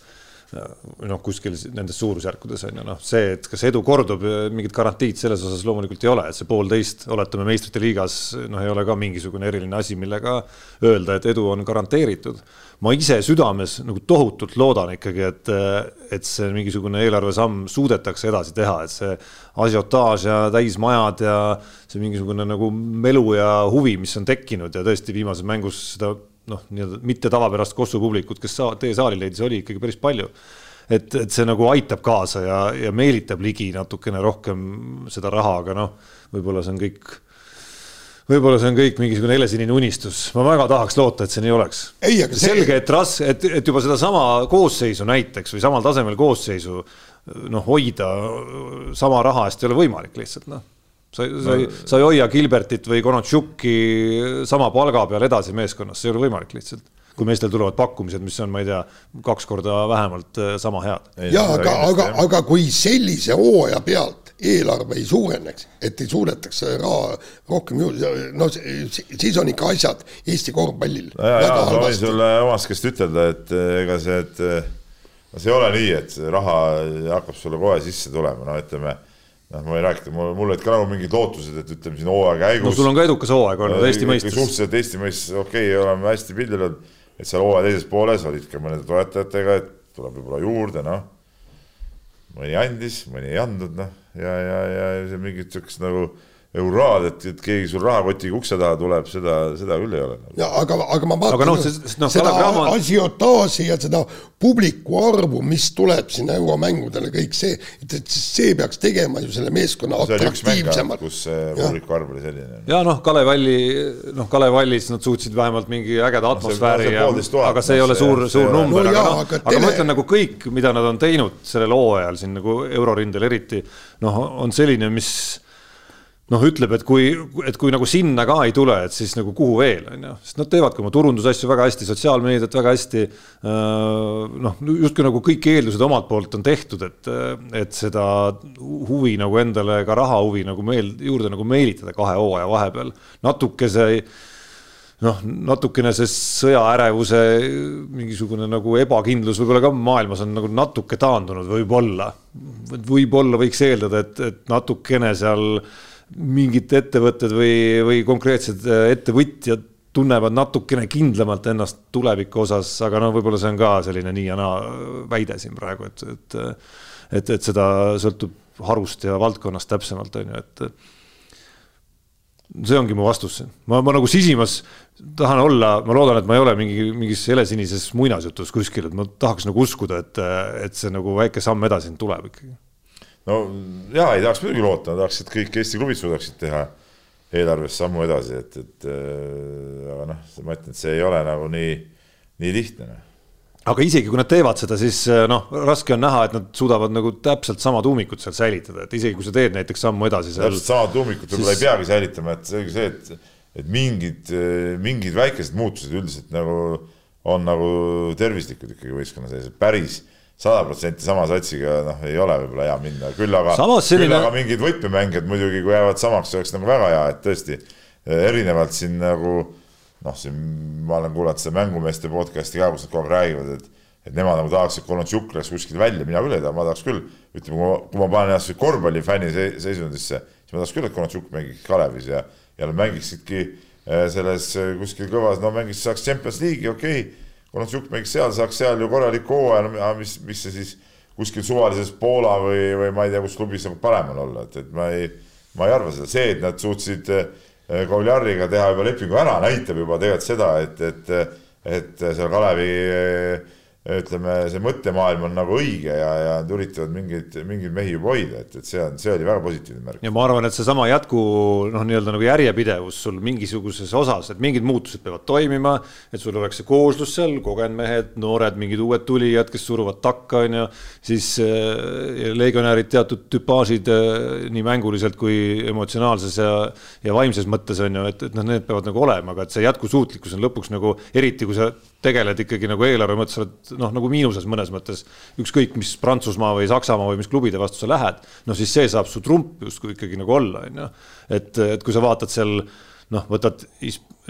noh, kuskil nendes suurusjärkudes on ju noh, see, et kas edu kordub, mingit garantiid selles osas loomulikult ei ole, et see poolteist, oletame meistrite liigas, noh, ei ole ka mingisugune eriline asi, millega öelda, et edu on garanteeritud. Ma ise südames nagu tohutult loodan ikkagi, et, et see mingisugune eelarvesamm suudetakse edasi teha, et see asiotaaž ja täismajad ja see mingisugune nagu melu ja huvi, mis on tekkinud ja tõesti viimases mängus seda noh, nii-öelda mitte tavapärast Kossu publikut, kes tee saali leidis, oli ikkagi päris palju. et, et see nagu aitab kaasa ja, ja meelitab ligi natukene rohkem seda raha, aga noh, võib-olla see on kõik võib-olla see on kõik mingisugune helesinine unistus, ma väga tahaks loota, et see nii oleks. selge et raske, et, et juba sedasama koosseisu näiteks või samal tasemel koosseisu noh, hoida sama raha eest ei ole võimalik lihtsalt noh sa, sa ei, sa ei hoia Gilbertit või Konatšuki sama palga peal edasi meeskonnas, see ei ole võimalik lihtsalt. kui meestel tulevad pakkumised, mis on, ma ei tea, kaks korda vähemalt eh, sama head. ja aga, aga, aga kui sellise hooaja pealt eelarve ei suureneks, et ei suudetaks raha rohkem juurde, no siis on ikka asjad Eesti korvpallil no. ja, ja ma võin sulle omast käest ütelda, et eh, ega see, et eh, no see ei ole nii, et raha hakkab sulle kohe sisse tulema, no ütleme noh, ma ei rääkinud, mul olid ka nagu mingid lootused, et ütleme siin hooaja käigus. no sul on ka edukas hooaeg olnud Eesti mõistes. suhteliselt Eesti mõistes okei okay,, oleme hästi pildil olnud, et seal hooaja teises pooles olid ka mõnede toetajatega, et tuleb võib-olla juurde, noh. mõni andis, mõni ei andnud, noh, ja, ja, ja mingit siukest nagu euraad, et, et keegi sul rahakotiga ukse taha tuleb, seda, seda küll ei ole. ja aga, aga ma vaatan no, no, seda Krahman... asiotaaži ja seda publiku arvu, mis tuleb sinna euromängudele, kõik see, et, et see peaks tegema ju selle meeskonna no, atraktiivsemalt. kus see publiku arv oli selline. ja noh, Kalev Alli, noh, Kalev Allis nad suutsid vähemalt mingi ägeda atmosfääri no, ja, aga see ei ole suur, suur number, aga noh, aga, aga ma ütlen nagu kõik, mida nad on teinud sellel hooajal siin nagu eurorindel eriti, noh, on selline, mis noh, ütleb, et kui, et kui nagu sinna ka ei tule, et siis nagu kuhu veel, on ju, sest nad teevadki oma turundusasju väga hästi, sotsiaalmeediat väga hästi. noh, justkui nagu kõik eeldused omalt poolt on tehtud, et, et seda huvi nagu endale ka raha huvi nagu meel juurde nagu meelitada kahe hooaja vahepeal. natuke see noh, natukene see sõjaärevuse mingisugune nagu ebakindlus võib-olla ka maailmas on nagu natuke taandunud, võib-olla. võib-olla võiks eeldada, et, et natukene seal mingid ettevõtted või, või konkreetsed ettevõtjad tunnevad natukene kindlamalt ennast tuleviku osas, aga no võib-olla see on ka selline nii ja naa väide siin praegu, et, et et, et seda sõltub harust ja valdkonnast täpsemalt, on ju, et see ongi mu vastus siin, ma, ma nagu sisimas tahan olla, ma loodan, et ma ei ole mingi, mingis helesinises muinasjutus kuskil, et ma tahaks nagu uskuda, et, et see nagu väike samm edasi tuleb ikkagi. No ja ei tahaks muidugi loota, tahaks, et kõik Eesti klubid suudaksid teha eelarves sammu edasi, et, et äh, aga noh, ma ütlen, et see ei ole nagu nii, nii lihtne noh aga isegi kui nad teevad seda, siis eh, noh, raske on näha, et nad suudavad nagu täpselt sama tuumikut seal säilitada, et isegi kui sa teed näiteks sammu edasi. täpselt sama tuumikut võib-olla siis... ei peagi säilitama, et selge see, et, et mingid, mingid väikesed muutused üldiselt nagu on nagu tervislikud ikkagi võistkonna sees, et päris sada protsenti sama satsiga noh, ei ole võib-olla hea minna, küll aga, selline... küll aga mingid võtmemängijad muidugi, kui jäävad samaks, oleks nagu väga hea, et tõesti erinevalt siin nagu noh, siin ma olen kuulanud seda mängumeeste podcast'i ka, kus nad kogu aeg räägivad, et et nemad nagu tahaks, et Konontšuk läheks kuskile välja, mina küll ei taha, ma tahaks küll, ütleme, kui ma, panen ennast korvpallifänni seisundisse, siis ma tahaks küll, et Konontšuk mängiks Kalevis ja, ja mängiksidki äh, selles kuskil kõvas, no mängiks, saaks Champions League'i, okei okay., Konontšuk mängiks seal, saaks seal ju korraliku hooaja, no mis, mis see siis kuskil suvalises Poola või, või ma ei tea, kus klubis saab parem on olla, et, et ma ei, ma ei arva seda, see, et nad suutsid äh, Koljariga teha juba lepingu ära, näitab juba tegelikult seda, et, et, et seal Kalevi ütleme, see mõttemaailm on nagu õige ja, ja nad üritavad mingeid, mingeid mehi juba hoida, et, et see on, see oli väga positiivne märk. ja ma arvan, et seesama jätku noh, nii-öelda nagu järjepidevus sul mingisuguses osas, et mingid muutused peavad toimima, et sul oleks see kooslus seal, kogenud mehed, noored, mingid uued tulijad, kes suruvad takka, on ju, siis äh, legionärid teatud tüpaažid äh, nii mänguliselt kui emotsionaalses ja, ja vaimses mõttes on ju, et, et noh, need peavad nagu olema, aga et see jätkusuutlikkus on lõpuks nagu eriti, kui sa tegeled ikkagi nagu eelarve mõttes oled noh, nagu miinuses mõnes mõttes. ükskõik, mis Prantsusmaa või Saksamaa või mis klubide vastu sa lähed, no siis see saab su trump justkui ikkagi nagu olla, on ju. et, et kui sa vaatad seal noh, võtad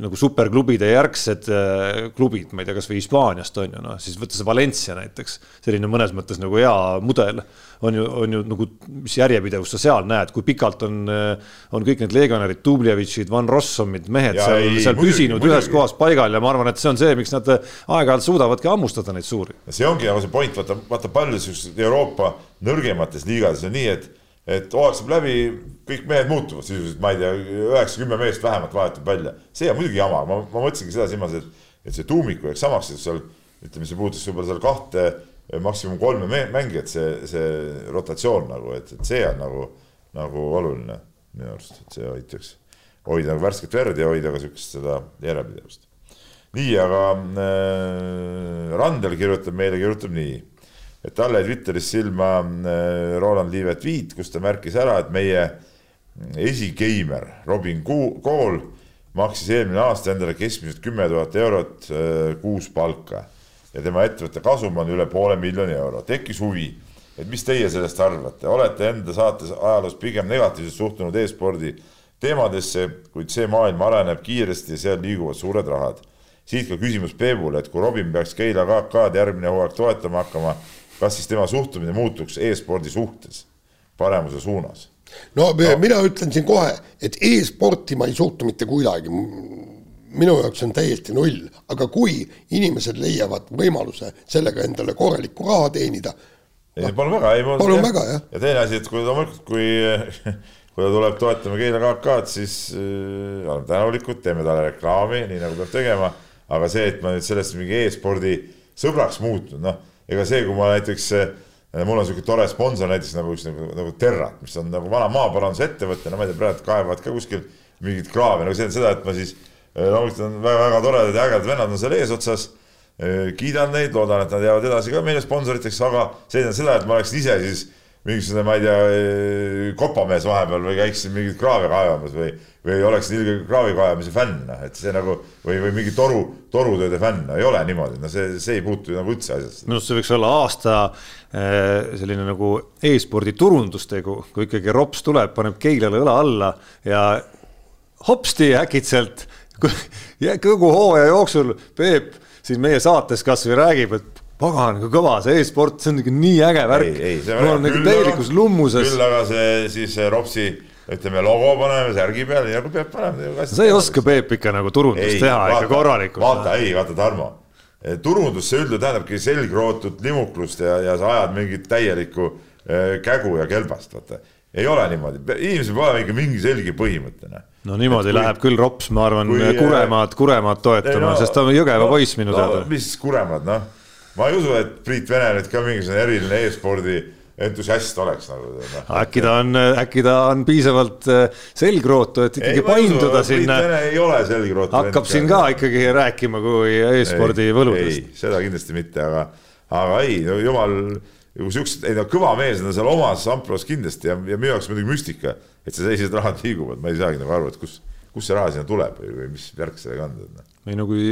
nagu superklubide järgsed äh, klubid, ma ei tea, kasvõi Hispaaniast on ju noh, siis võtta see Valencia näiteks, selline mõnes mõttes nagu hea mudel on ju, on ju nagu, mis järjepidevust sa seal näed, kui pikalt on, äh, on kõik need legionärid, Dubljevitšid, Van Rossumid, mehed ja seal, seal muidugi, püsinud muidugi. ühes kohas paigal ja ma arvan, et see on see, miks nad äh, aeg-ajalt suudavadki hammustada neid suuri. see ongi nagu see point, vaata, vaata palju siukseid Euroopa nõrgemates liigades on nii, et et hooaeg saab läbi, kõik mehed muutuvad sisuliselt, ma ei tea, üheksa-kümme meest vähemalt vahetub välja. see on muidugi jama, ma, ma mõtlesingi seda silmas, et, et see tuumik jääks samaks, et seal ütleme, see puudutas võib-olla seal kahte, maksimum kolme mängijat, see, see rotatsioon nagu, et, et see on nagu, nagu oluline minu arust, et see aitaks hoida nagu värsket verd ja hoida ka sihukest seda järjepidevust. nii, aga äh, Randel kirjutab meile, kirjutab nii et talle Twitteris silma äh, Roland Liivet tweet, kus ta märkis ära, et meie esigeimer Robin Kool maksis eelmine aasta endale keskmiselt kümme tuhat eurot äh, kuus palka ja tema ettevõtte kasum on üle poole miljoni euro. tekkis huvi, et mis teie sellest arvate, olete enda saates ajaloos pigem negatiivselt suhtunud e-spordi teemadesse, kuid see maailm areneb kiiresti ja seal liiguvad suured rahad. siit ka küsimus Peebule, et kui Robin peaks Keila KK-d järgmine hooaeg toetama hakkama kas siis tema suhtumine muutuks e-spordi suhtes paremuse suunas? no, mina ütlen siin kohe, et e-sporti ma ei suhtu mitte kuidagi. minu jaoks on täiesti null, aga kui inimesed leiavad võimaluse sellega endale korralikku raha teenida. ei, palun väga, ei ma. palun jah. väga, jah. ja teine asi, et kui loomulikult, kui, [LAUGHS] kui ta tuleb toetama Keila KK-d, siis äh, oleme tänulikud, teeme talle reklaami, nii nagu peab tegema. aga see, et ma nüüd sellest mingi e-spordi sõbraks muutunud, noh ega see, kui ma näiteks, eh, mul on sihuke tore sponsor näiteks nagu üks nagu, nagu Terrat, mis on nagu vana maaparandusettevõte, no ma ei tea, praegu kaevavad ka kuskil mingeid kraave, nagu see on seda, et ma siis eh, loomulikult on väga-väga toredad ja ägedad vennad on seal eesotsas. Eh, kiidan neid, loodan, et nad jäävad edasi ka meile sponsoriteks, aga see tähendab seda, et ma oleksin ise siis mingisugune, ma ei tea, kopamees vahepeal või käiksin mingeid kraave kaevamas või, või oleksin ilge kraavi kaevamise fänn, noh, et see nagu või, või mingi toru, torutööde fänn ei ole niimoodi, no see, see ei puutu nagu üldse asjasse. minu arust see võiks olla aasta eh, selline nagu e-spordi turundustegu, kui ikkagi rops tuleb, paneb Keilale õla alla ja hopsti äkitselt kogu hooaja jooksul Peep siin meie saates kasvõi räägib, et pagan, kui kõva see e-sport, see on ikka nii äge värk. mul on nagu täielikus lummuses. küll aga see siis Ropsi ütleme logo paneme särgi peale, nii nagu peab panema. sa ei oska Peep ikka nagu turundust ei, teha vaata, ikka korralikult. vaata, ei vaata Tarmo, turundus see üldjuhul tähendabki selgrootud limuklust ja, ja sa ajad mingit täielikku äh, kägu ja kelbast, vaata. ei ole niimoodi, inimesel peab olema ikka mingi selge põhimõte, noh no niimoodi kui, läheb küll Rops, ma arvan, Kuremaad, Kuremaad toetama no,, sest ta on Jõgeva poiss minu no, teada. mis Kuremaad, noh, ma ei usu, et Priit Vene nüüd ka mingisugune eriline e-spordi entusiast oleks nagu no.. äkki ta on, äkki ta on piisavalt äh, selgrootu, et ikkagi ei, painduda usu, sinna. ei ole selgrootu. hakkab siin ka ikkagi rääkima kui e-spordi võludest. ei, seda kindlasti mitte, aga, aga ei, no jumal, kui siuksed, ei no kõva mees on seal omas amplos kindlasti ja, ja minu jaoks muidugi müstika et sellised rahad liiguvad, ma ei saagi nagu aru, et kus, kust see raha sinna tuleb või, või mis värk sellega on. Ei no kui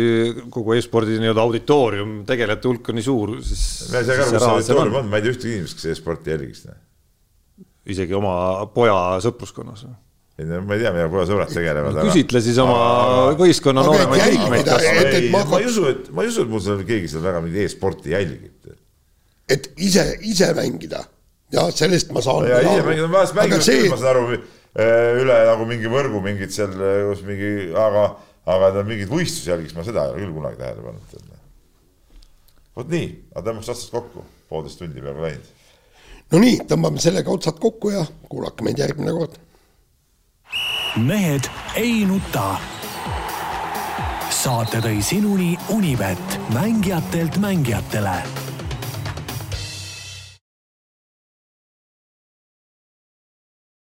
kogu e-spordi nii-öelda auditoorium, tegelejate hulk on nii suur, siis. ma ei saa ka aru, kus see auditoorium on, ma ei tea ühtegi inimest, kes e-sporti jälgiks. Noh. isegi oma poja sõpruskonnas ei no ma ei tea, mida poja sõbrad tegelevad küsitle siis oma aga... võistkonna nooremaid liikmeid. ei, ma ei usu, et ma ei usu, et mul seal keegi seal väga mingit e-sporti jälgib. et ise, ise mängida ja sellest ma saan. ja ise mängida, ma mängin see... ma saan aru eh, üle nagu mingi võrgu mingit seal, eh, kus mingi, aga, aga no mingeid võistlusi jälgiks ma seda ei ole küll kunagi tähele pannud. vot nii, aga tõmbaks otsad kokku, poolteist tundi peaaegu läinud. no nii, tõmbame sellega otsad kokku ja kuulake meid järgmine kord. mehed ei nuta. saate tõi sinuni Unibet, mängijatelt mängijatele